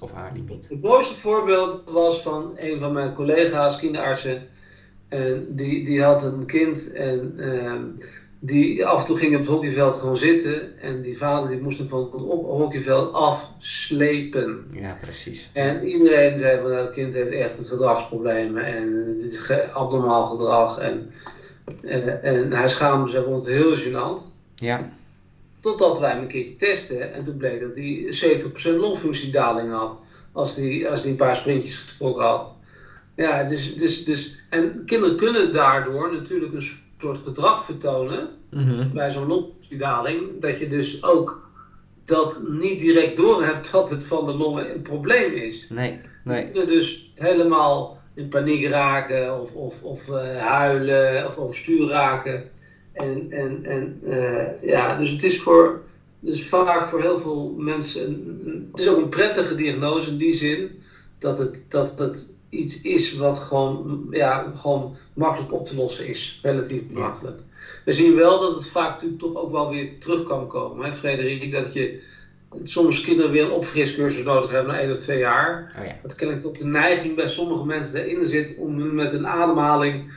Of haar limiet. Het mooiste voorbeeld was van een van mijn collega's, kinderartsen en die, die had een kind en uh, die af en toe ging op het hockeyveld gewoon zitten. En die vader die moest hem van het hockeyveld afslepen. Ja, precies. En iedereen zei van dat kind heeft echt een gedragsprobleem en dit is abnormaal gedrag. En, en, en hij schaamde zich rond heel gênant. Ja. Totdat wij hem een keertje testen en toen bleek dat hij 70% longfunctiedaling had. Als hij als die een paar sprintjes getrokken had. Ja, dus, dus, dus, en kinderen kunnen daardoor natuurlijk een soort gedrag vertonen mhm. bij zo'n longfunctiedaling, dat je dus ook dat niet direct doorhebt dat het van de longen een probleem is. Nee, nee. Dus helemaal in paniek raken of, of, of uh, huilen of overstuur raken. En, en, en uh, ja, dus het is voor, dus vaak voor heel veel mensen, een, het is ook een prettige diagnose in die zin dat het, dat het iets is wat gewoon, ja, gewoon makkelijk op te lossen is. Relatief makkelijk. We zien wel dat het vaak natuurlijk toch ook wel weer terug kan komen. Hè, Frederik, dat je soms kinderen weer een opfriscursus nodig hebben na één of twee jaar. Oh ja. Dat kennelijk tot de neiging bij sommige mensen erin zit om met een ademhaling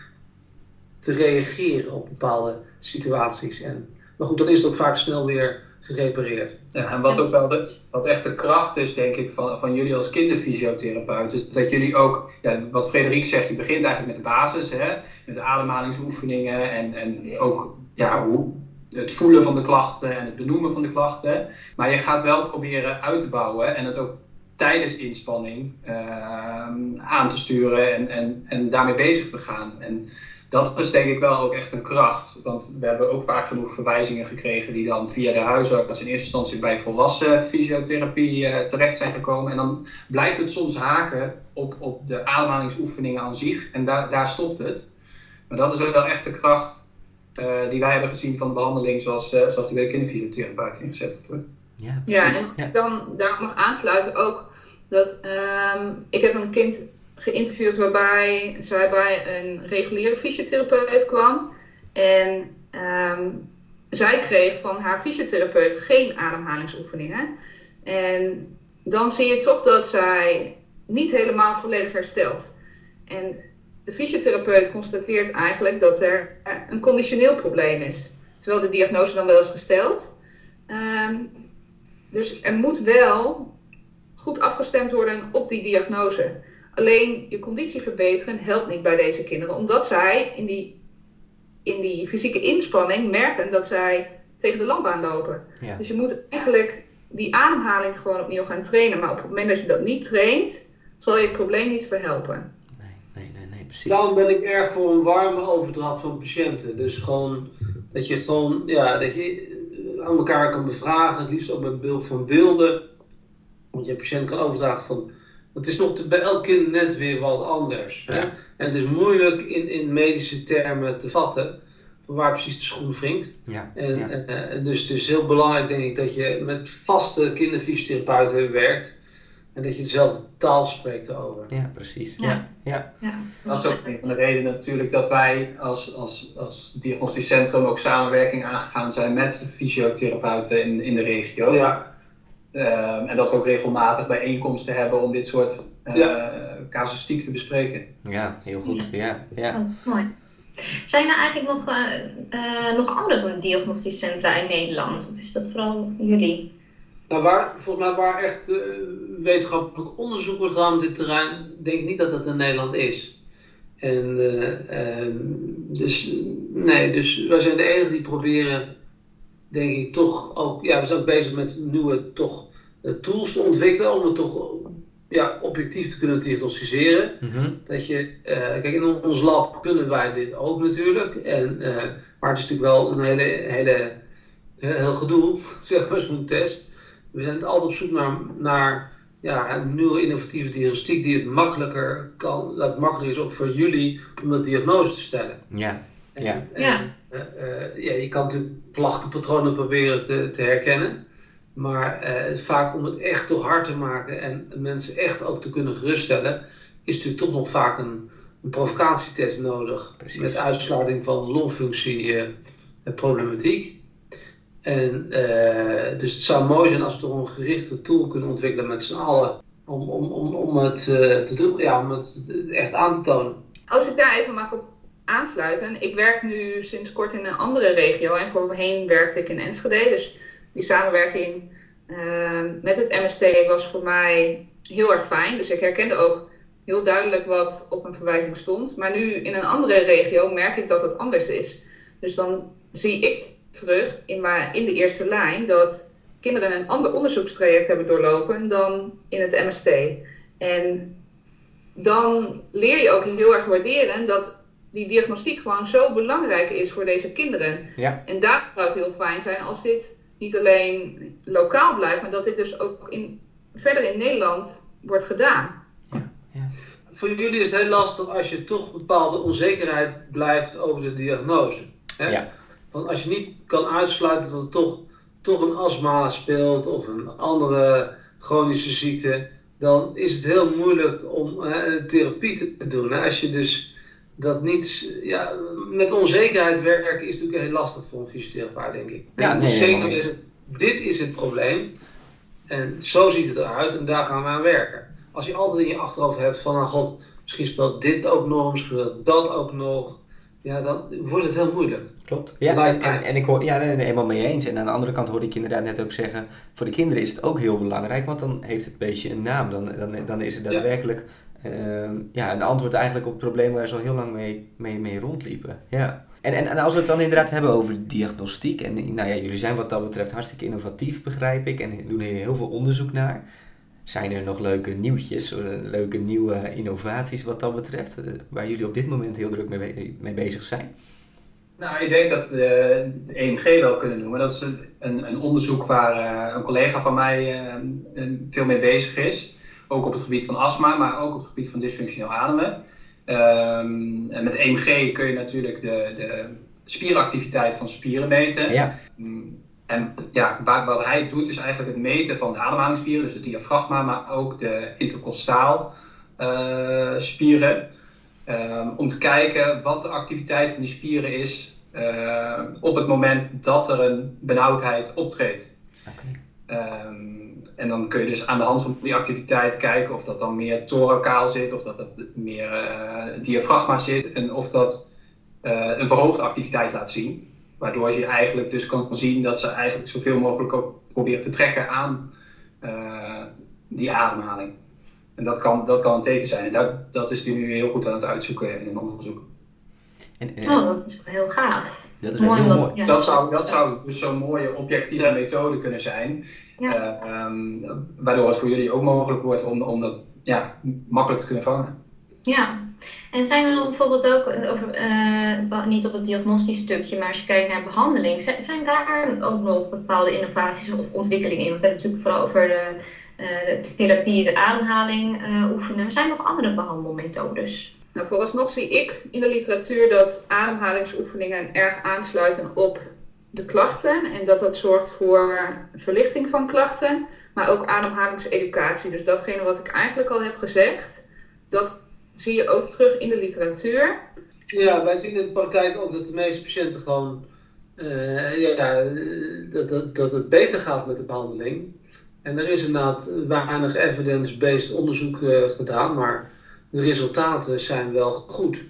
te reageren op bepaalde situaties. En, maar goed, dan is het ook vaak snel weer gerepareerd. Ja, en wat ook wel de, wat echt de kracht is, denk ik, van, van jullie als kinderfysiotherapeut, is dat jullie ook, ja, wat Frederik zegt, je begint eigenlijk met de basis, hè, met de ademhalingsoefeningen en, en ook ja, hoe, het voelen van de klachten en het benoemen van de klachten. Maar je gaat wel proberen uit te bouwen en het ook tijdens inspanning uh, aan te sturen en, en, en daarmee bezig te gaan. En dat is denk ik wel ook echt een kracht. Want we hebben ook vaak genoeg verwijzingen gekregen die dan via de huisarts in eerste instantie bij volwassen fysiotherapie uh, terecht zijn gekomen. En dan blijft het soms haken op, op de ademhalingsoefeningen aan zich. En daar, daar stopt het. Maar dat is ook wel echt de kracht uh, die wij hebben gezien van de behandeling zoals, uh, zoals die bij de kinderfysiotherapeut ingezet wordt. Ja, ja en ja. dan daar mag aansluiten ook dat um, ik heb een kind geïnterviewd waarbij zij bij een reguliere fysiotherapeut kwam. En um, zij kreeg van haar fysiotherapeut geen ademhalingsoefeningen. En dan zie je toch dat zij niet helemaal volledig herstelt. En de fysiotherapeut constateert eigenlijk dat er een conditioneel probleem is. Terwijl de diagnose dan wel is gesteld. Um, dus er moet wel goed afgestemd worden op die diagnose. Alleen je conditie verbeteren helpt niet bij deze kinderen, omdat zij in die, in die fysieke inspanning merken dat zij tegen de lamp aanlopen. Ja. Dus je moet eigenlijk die ademhaling gewoon opnieuw gaan trainen. Maar op het moment dat je dat niet traint, zal je het probleem niet verhelpen. Nee, nee, nee, nee precies. Daarom ben ik erg voor een warme overdracht van patiënten. Dus gewoon dat je gewoon, ja, dat je aan elkaar kan bevragen, het liefst ook met behulp van beelden. Want je patiënt kan overdragen van. Het is nog te, bij elk kind net weer wat anders. Hè? En het is moeilijk in, in medische termen te vatten waar precies de schoen wringt. Ja, en, ja. en, dus het is heel belangrijk, denk ik, dat je met vaste kinderfysiotherapeuten werkt. En dat je dezelfde taal spreekt over. Ja, precies. Ja. Ja. Ja. Dat is ook een van de redenen natuurlijk dat wij als, als, als diagnostisch centrum ook samenwerking aangegaan zijn met fysiotherapeuten in, in de regio. Ja. Uh, en dat we ook regelmatig bijeenkomsten hebben om dit soort uh, ja. casuïstiek te bespreken. Ja, heel goed. Ja. Ja. Dat is mooi. Zijn er eigenlijk nog, uh, nog andere diagnostische centra in Nederland? Of is dat vooral jullie? Nou, waar, volgens mij waar echt uh, wetenschappelijk onderzoek wordt gedaan op dit terrein, denk ik niet dat dat in Nederland is. En uh, uh, dus, nee, dus wij zijn de enige die proberen, denk ik, toch ook, ja, we zijn ook bezig met nieuwe toch, tools te ontwikkelen om het toch ja, objectief te kunnen diagnosticeren. Mm -hmm. Dat je, kijk, in ons lab kunnen wij dit ook natuurlijk, en, maar het is natuurlijk wel een hele, hele, heel gedoe, zeg maar, zo'n test. We zijn altijd op zoek naar, naar ja, een nieuwe innovatieve diagnostiek die het makkelijker kan, dat het makkelijker is ook voor jullie om dat diagnose te stellen. Ja. En, ja. En, ja. Uh, uh, ja, je kan natuurlijk klachtenpatronen proberen te, te herkennen, maar uh, vaak om het echt toch hard te maken en mensen echt ook te kunnen geruststellen, is natuurlijk toch nog vaak een, een provocatietest nodig Precies. met uitsluiting van longfunctie problematiek. En uh, dus het zou mooi zijn als we toch een gerichte tool kunnen ontwikkelen met z'n allen. Om, om, om, om het uh, te doen, ja, om het echt aan te tonen. Als ik daar even mag op aansluiten. Ik werk nu sinds kort in een andere regio en voorheen werkte ik in Enschede. Dus die samenwerking uh, met het MST was voor mij heel erg fijn. Dus ik herkende ook heel duidelijk wat op een verwijzing stond. Maar nu in een andere regio merk ik dat het anders is. Dus dan zie ik terug in, maar in de eerste lijn dat kinderen een ander onderzoekstraject hebben doorlopen dan in het MST. En dan leer je ook heel erg waarderen dat die diagnostiek gewoon zo belangrijk is voor deze kinderen. Ja. En daar zou het heel fijn zijn als dit niet alleen lokaal blijft, maar dat dit dus ook in, verder in Nederland wordt gedaan. Ja. Ja. Voor jullie is het heel lastig als je toch bepaalde onzekerheid blijft over de diagnose. Hè? Ja. Want als je niet kan uitsluiten dat er toch, toch een astma speelt of een andere chronische ziekte, dan is het heel moeilijk om uh, therapie te, te doen. Hè? Als je dus dat niet, ja, met onzekerheid werken is natuurlijk heel lastig voor een fysiotherapeut, denk ik. Ja, nee, zeker is het, dit is het probleem en zo ziet het eruit en daar gaan we aan werken. Als je altijd in je achterhoofd hebt van, oh god, misschien speelt dit ook nog, misschien speelt dat ook nog. ja, dan wordt het heel moeilijk. Klopt. Ja, en, en, en ik hoor, ja, nee, helemaal mee eens. En aan de andere kant hoorde ik inderdaad net ook zeggen, voor de kinderen is het ook heel belangrijk, want dan heeft het beestje een naam. Dan, dan, dan is het daadwerkelijk ja. Ja, een antwoord eigenlijk op het probleem waar ze al heel lang mee, mee, mee rondliepen. Ja. En, en, en als we het dan inderdaad hebben over diagnostiek, en nou ja, jullie zijn wat dat betreft hartstikke innovatief, begrijp ik, en doen heel veel onderzoek naar. Zijn er nog leuke nieuwtjes, leuke nieuwe innovaties wat dat betreft, waar jullie op dit moment heel druk mee, mee bezig zijn? Nou, ik denk dat we de EMG wel kunnen noemen. Dat is een, een onderzoek waar uh, een collega van mij veel mee bezig is. Ook op het gebied van astma, maar ook op het gebied van dysfunctioneel ademen. Um, en met EMG kun je natuurlijk de, de spieractiviteit van spieren meten. Ja. En ja, wat hij doet is eigenlijk het meten van de ademhalingsspieren, dus het diafragma, maar ook de intercostaal uh, spieren. Um, om te kijken wat de activiteit van die spieren is uh, op het moment dat er een benauwdheid optreedt. Okay. Um, en dan kun je dus aan de hand van die activiteit kijken of dat dan meer thoracaal zit, of dat het meer uh, diafragma zit en of dat uh, een verhoogde activiteit laat zien. Waardoor je eigenlijk dus kan zien dat ze eigenlijk zoveel mogelijk ook proberen te trekken aan uh, die ademhaling. En dat kan, dat kan een teken zijn. En dat, dat is nu heel goed aan het uitzoeken in een onderzoek. En, en, oh, dat is heel gaaf. Dat is mooi, heel mooi. Ja. Dat, zou, dat zou dus zo'n mooie objectieve methode kunnen zijn. Ja. Um, waardoor het voor jullie ook mogelijk wordt om, om dat ja, makkelijk te kunnen vangen. Ja, en zijn er dan bijvoorbeeld ook, over, uh, niet op het diagnostisch stukje, maar als je kijkt naar behandeling, zijn, zijn daar ook nog bepaalde innovaties of ontwikkelingen in? Want we hebben het natuurlijk vooral over de, uh, de therapie, de ademhaling uh, oefenen. Maar zijn er nog andere behandelmethodes? Nou, vooralsnog zie ik in de literatuur dat ademhalingsoefeningen erg aansluiten op de klachten en dat dat zorgt voor verlichting van klachten, maar ook ademhalingseducatie. Dus datgene wat ik eigenlijk al heb gezegd, dat zie je ook terug in de literatuur. Ja, wij zien in de praktijk ook dat de meeste patiënten gewoon uh, ja, dat, dat, dat het beter gaat met de behandeling. En er is inderdaad weinig evidence-based onderzoek uh, gedaan, maar de resultaten zijn wel goed.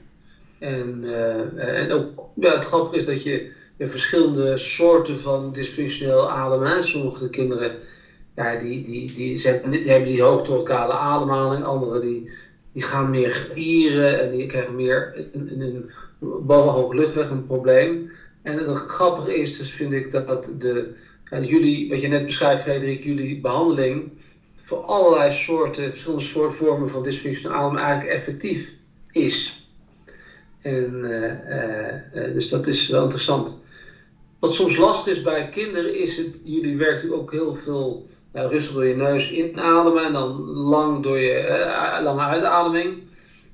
En, uh, en ook ja, het grappige is dat je je verschillende soorten van dysfunctioneel ademen. Sommige kinderen ja, die, die, die, zetten, die hebben die hoogtorkale ademhaling, anderen die die gaan meer gieren en die krijgen meer een luchtweg een probleem. En het grappige is, dus vind ik dat de, jullie, wat je net beschrijft, Frederik, jullie behandeling voor allerlei soorten, verschillende soorten vormen van dysfunctioneel ademen eigenlijk effectief is. En uh, uh, dus dat is wel interessant. Wat soms lastig is bij kinderen, is het, jullie werken ook heel veel rustig door je neus inademen en dan lang door je uh, lange uitademing.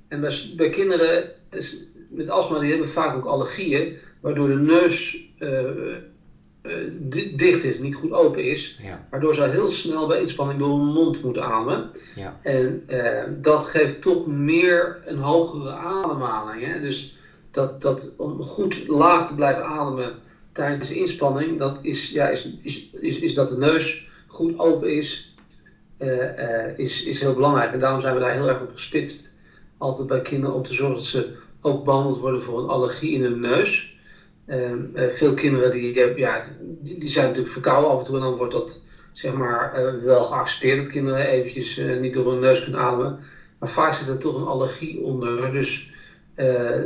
En bij, bij kinderen is, met astma die hebben vaak ook allergieën, waardoor de neus uh, dicht is, niet goed open is. Ja. Waardoor ze heel snel bij inspanning door hun mond moeten ademen. Ja. En dat geeft toch meer een hogere ademhaling. Hè? Dus dat, dat om goed laag te blijven ademen tijdens de inspanning, dat is, ja, is, is, is, is dat de neus goed open is, uh, uh, is, is heel belangrijk. En daarom zijn we daar heel erg op gespitst. Altijd bij kinderen om te zorgen dat ze ook behandeld worden voor een allergie in hun neus. Uh, veel kinderen die, ja, die, zijn natuurlijk verkouden af en toe en dan wordt dat zeg maar, wel geaccepteerd dat kinderen eventjes niet door hun neus kunnen ademen. Maar vaak zit er toch een allergie onder. Dus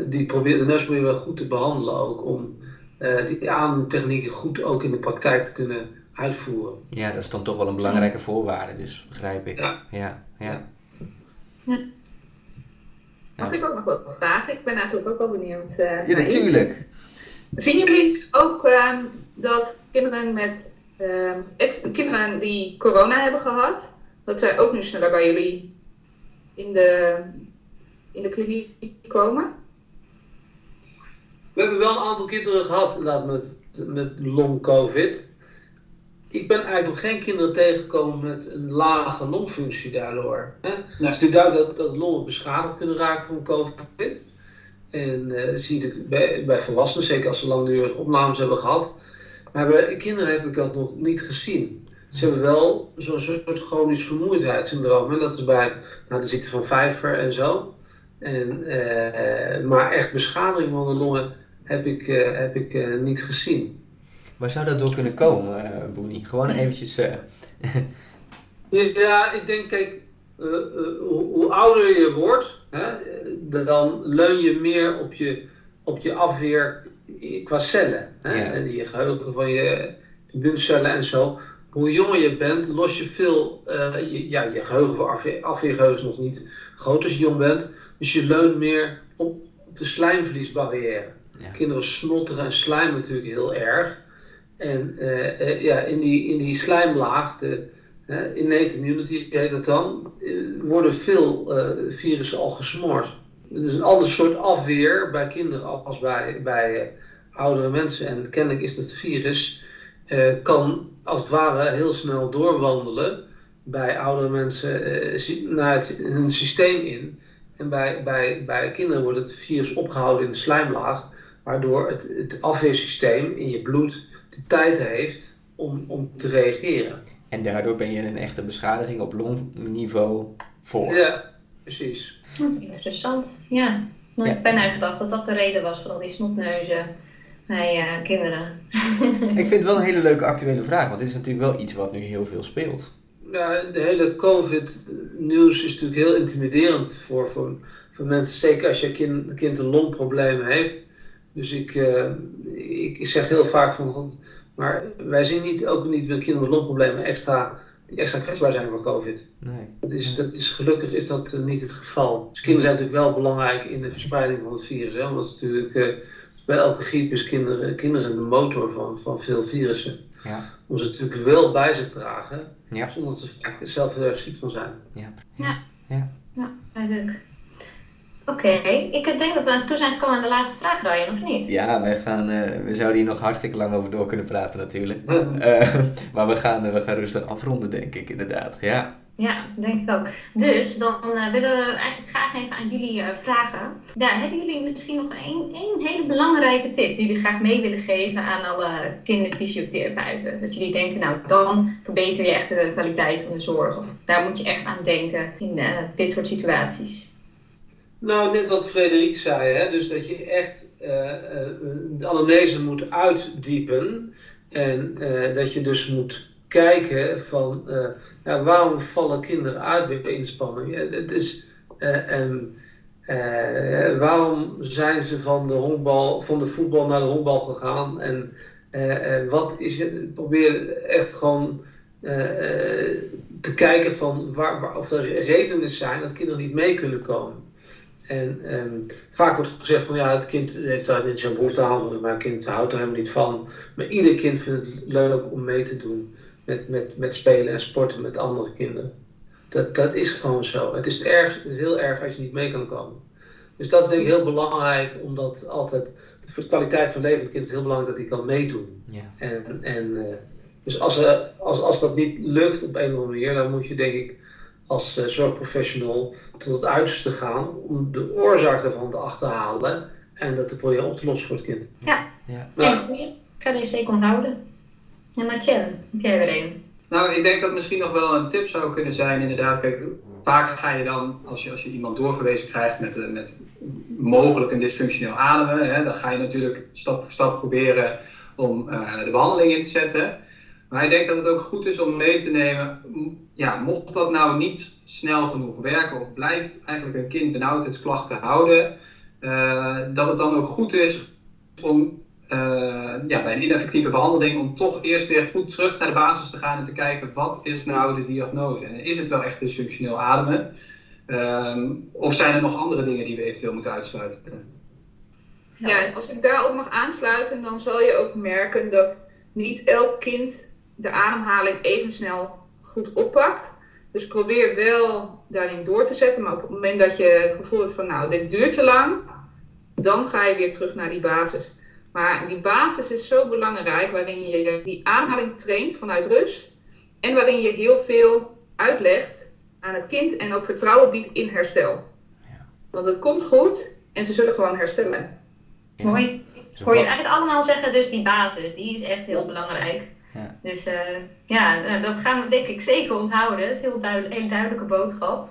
die probeer, de neus proberen we goed te behandelen ook om die ademtechnieken goed ook in de praktijk te kunnen uitvoeren. Ja, dat is dan toch wel een belangrijke voorwaarde, dus begrijp ik. Ja. Ja, ja. ja. Mag ik ook nog wat vragen? Ik ben eigenlijk ook wel benieuwd. Uh, ja, natuurlijk. Zien jullie ook uh, dat kinderen met uh, kinderen die corona hebben gehad, dat zij ook nu sneller bij jullie in de, in de kliniek komen? We hebben wel een aantal kinderen gehad inderdaad met, met long covid ik ben eigenlijk nog geen kinderen tegengekomen met een lage longfunctie daardoor. Hè? Nou, is duidt dat, dat longen beschadigd kunnen raken van COVID. En uh, dat zie je bij, bij volwassenen, zeker als ze langdurige opnames hebben gehad. Maar bij kinderen heb ik dat nog niet gezien. Ze hebben wel zo'n soort chronisch vermoeidheidssyndroom. En dat is bij nou, de ziekte van Vijver en zo. En, eh, maar echt beschadiging van de longen heb ik, eh, heb ik eh, niet gezien. Waar zou dat door kunnen komen, uh, Boenie? Gewoon eventjes... Ja, ik denk, kijk, hoe, hoe, ouder je wordt, hè, dan leun je meer op je, op je afweer qua cellen. Hè? Ja. En je geheugen van je immuuncellen en zo. Hoe jonger je bent, los je veel, je, ja, je geheugen afweer, afweergeheugen is nog niet groot als je jong bent. Dus je leunt meer op de slijmvliesbarrière. Kinderen snotteren en slijmen natuurlijk heel erg. En uh, ja, in, die, in die slijmlaag, de uh, innate immunity heet dat dan, worden veel virussen al gesmoord. Dus een ander soort afweer bij kinderen als bij, bij oudere mensen. En kennelijk is dat virus, kan als het ware heel snel doorwandelen bij oudere mensen naar het, hun systeem in. En bij, bij, bij kinderen wordt het virus opgehouden in de slijmlaag, waardoor het, het afweersysteem in je bloed de tijd heeft om, om te reageren. En daardoor ben je een echte beschadiging op longniveau voor. Ja, precies. Dat is interessant. Ja, nooit ja. bij mij gedacht dat dat de reden was van al die snotneuzen bij uh, kinderen. Ik vind het wel een hele leuke actuele vraag, want dit is natuurlijk wel iets wat nu heel veel speelt ja, de hele COVID-nieuws is natuurlijk heel intimiderend voor, voor, voor mensen. Zeker als je kind, kind een longprobleem heeft. Dus ik, uh, ik zeg heel vaak van, God, maar wij zien niet, ook niet met kinderen met longproblemen extra, die extra kwetsbaar zijn voor COVID. Nee. Dat is, dat is, gelukkig is dat uh, niet het geval. Dus kinderen zijn natuurlijk wel belangrijk in de verspreiding van het virus. Hè? Omdat het natuurlijk, uh, bij elke griep is kinderen, kinderen zijn de motor van, van veel virussen. Ja. Om ze natuurlijk wel bij zich dragen. Ja. Zonder dat ze vaak zelf heel erg ziek van zijn. Ja. Ja. Ja. Ja, leuk. Oké, ik denk dat we aan toe zijn gekomen aan de laatste vraag, Ryan, of niet? Ja, wij gaan, uh, we zouden hier nog hartstikke lang over door kunnen praten natuurlijk. uh, maar we gaan, uh, we gaan rustig afronden, denk ik, inderdaad. Ja. Ja, denk ik ook. Dus dan uh, willen we eigenlijk graag even aan jullie uh, vragen. Ja, hebben jullie misschien nog één, één hele belangrijke tip die jullie graag mee willen geven aan alle kinderfysiotherapeuten? Dat jullie denken, nou dan verbeter je echt de kwaliteit van de zorg. Of daar moet je echt aan denken in uh, dit soort situaties. Nou, net wat Frederik zei, hè? dus dat je echt de anamnese moet uitdiepen. En dat je dus moet kijken van uh, ja, waarom vallen kinderen uit bij inspanning? Het is, uh, um, uh, waarom zijn ze van de, honkbal, van de voetbal naar de honkbal gegaan? En wat is het? Probeer echt gewoon te kijken van waar, waar, of er redenen zijn dat kinderen niet mee kunnen komen. En vaak wordt gezegd van ja, het kind heeft daar niet zo'n behoefte aan, maar het kind houdt er helemaal niet van. Maar ieder kind vindt het leuk om mee te doen met, met, met spelen en sporten met andere kinderen. Dat, dat is gewoon zo. Het is, erg, het is heel erg als je niet mee kan komen. Dus dat is denk ik heel belangrijk, omdat altijd voor de kwaliteit van leven van het kind is heel belangrijk dat hij kan meedoen. Ja. En, en, uh, dus als, als, als dat niet lukt op een of andere manier, dan moet je denk ik als uh, zorgprofessional tot het uiterste gaan om de oorzaak daarvan te achterhalen en dat te proberen op te lossen voor het kind. Ja, ja. Nou, en goeie. Kan je zeker onthouden. Ja, maar Tjen, heb jij er een? Nou, ik denk dat misschien nog wel een tip zou kunnen zijn, inderdaad. Kijk, vaak ga je dan, als je, als je iemand doorverwezen krijgt met, met mogelijk een dysfunctioneel ademen, hè, dan ga je natuurlijk stap voor stap proberen om uh, de behandeling in te zetten. Maar ik denk dat het ook goed is om mee te nemen, ja, mocht dat nou niet snel genoeg werken of blijft eigenlijk een kind benauwdheidsklachten houden, uh, dat het dan ook goed is om uh, ja, bij een ineffectieve behandeling om toch eerst weer goed terug naar de basis te gaan en te kijken wat is nou de diagnose en is het wel echt dysfunctioneel ademen um, of zijn er nog andere dingen die we eventueel moeten uitsluiten? Ja, en als ik daarop mag aansluiten, dan zal je ook merken dat niet elk kind de ademhaling even snel goed oppakt. Dus probeer wel daarin door te zetten, maar op het moment dat je het gevoel hebt van nou, dit duurt te lang, dan ga je weer terug naar die basis. Maar die basis is zo belangrijk, waarin je die ademhaling traint vanuit rust. En waarin je heel veel uitlegt aan het kind en ook vertrouwen biedt in herstel. Ja. Want het komt goed en ze zullen gewoon herstellen. Ja. Mooi. Hoor je eigenlijk allemaal zeggen, dus die basis, die is echt heel belangrijk. Ja. Dus uh, ja, dat gaan we denk ik zeker onthouden. Dat is een heel duidelijk, hele duidelijke boodschap.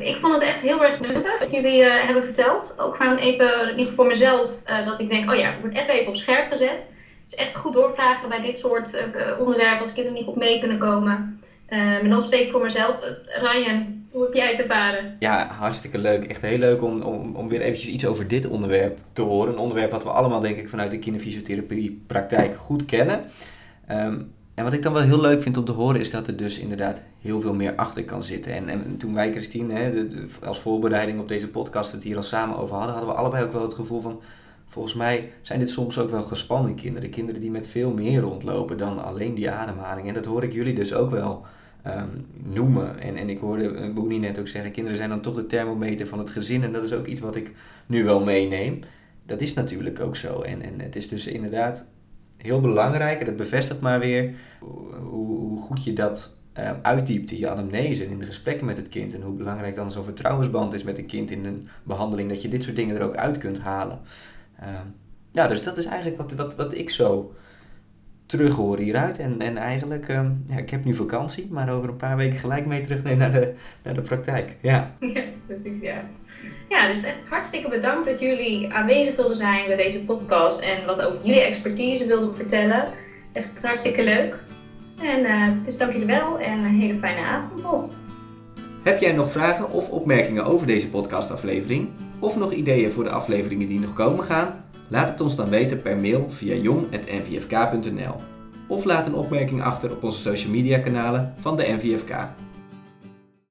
ik vond het echt heel erg nuttig wat jullie hebben verteld. Ook gewoon even, in voor mezelf, dat ik denk, oh ja, ik word even op scherp gezet. Dus echt goed doorvragen bij dit soort onderwerpen als kinderen niet op mee kunnen komen. en dan spreek ik voor mezelf. Ryan, hoe heb jij het ervaren? Ja, hartstikke leuk. Echt heel leuk om, om, om weer eventjes iets over dit onderwerp te horen. Een onderwerp wat we allemaal denk ik vanuit de kinderfysiotherapie praktijk goed kennen. Ehm, en wat ik dan wel heel leuk vind om te horen is dat er dus inderdaad heel veel meer achter kan zitten. En, en toen wij, Christine, hè, als voorbereiding op deze podcast het hier al samen over hadden, hadden we allebei ook wel het gevoel van, volgens mij zijn dit soms ook wel gespannen kinderen. Kinderen die met veel meer rondlopen dan alleen die ademhaling. En dat hoor ik jullie dus ook wel Ehm, noemen. En, en ik hoorde Boenie net ook zeggen, kinderen zijn dan toch de thermometer van het gezin. En dat is ook iets wat ik nu wel meeneem. Dat is natuurlijk ook zo. En, en het is dus inderdaad heel belangrijk, en dat bevestigt maar weer, hoe, hoe goed je dat uh, uitdiept in je anamnese in de gesprekken met het kind. En hoe belangrijk dan zo'n vertrouwensband is met een kind in een behandeling, dat je dit soort dingen er ook uit kunt halen. Ehm, ja, dus dat is eigenlijk wat, wat, wat ik zo terug horen hieruit. En, en eigenlijk, um, ja, ik heb nu vakantie, maar over een paar weken gelijk mee terug naar de, naar de praktijk. Ja. ja, precies, ja. Ja, dus echt hartstikke bedankt dat jullie aanwezig wilden zijn bij deze podcast en wat over jullie expertise wilden vertellen. Echt hartstikke leuk. En uh, dus dank jullie wel en een hele fijne avond nog. Heb jij nog vragen of opmerkingen over deze podcastaflevering? Of nog ideeën voor de afleveringen die nog komen gaan? Laat het ons dan weten per mail via jong.nvfk.nl of laat een opmerking achter op onze social media kanalen van de NVFK.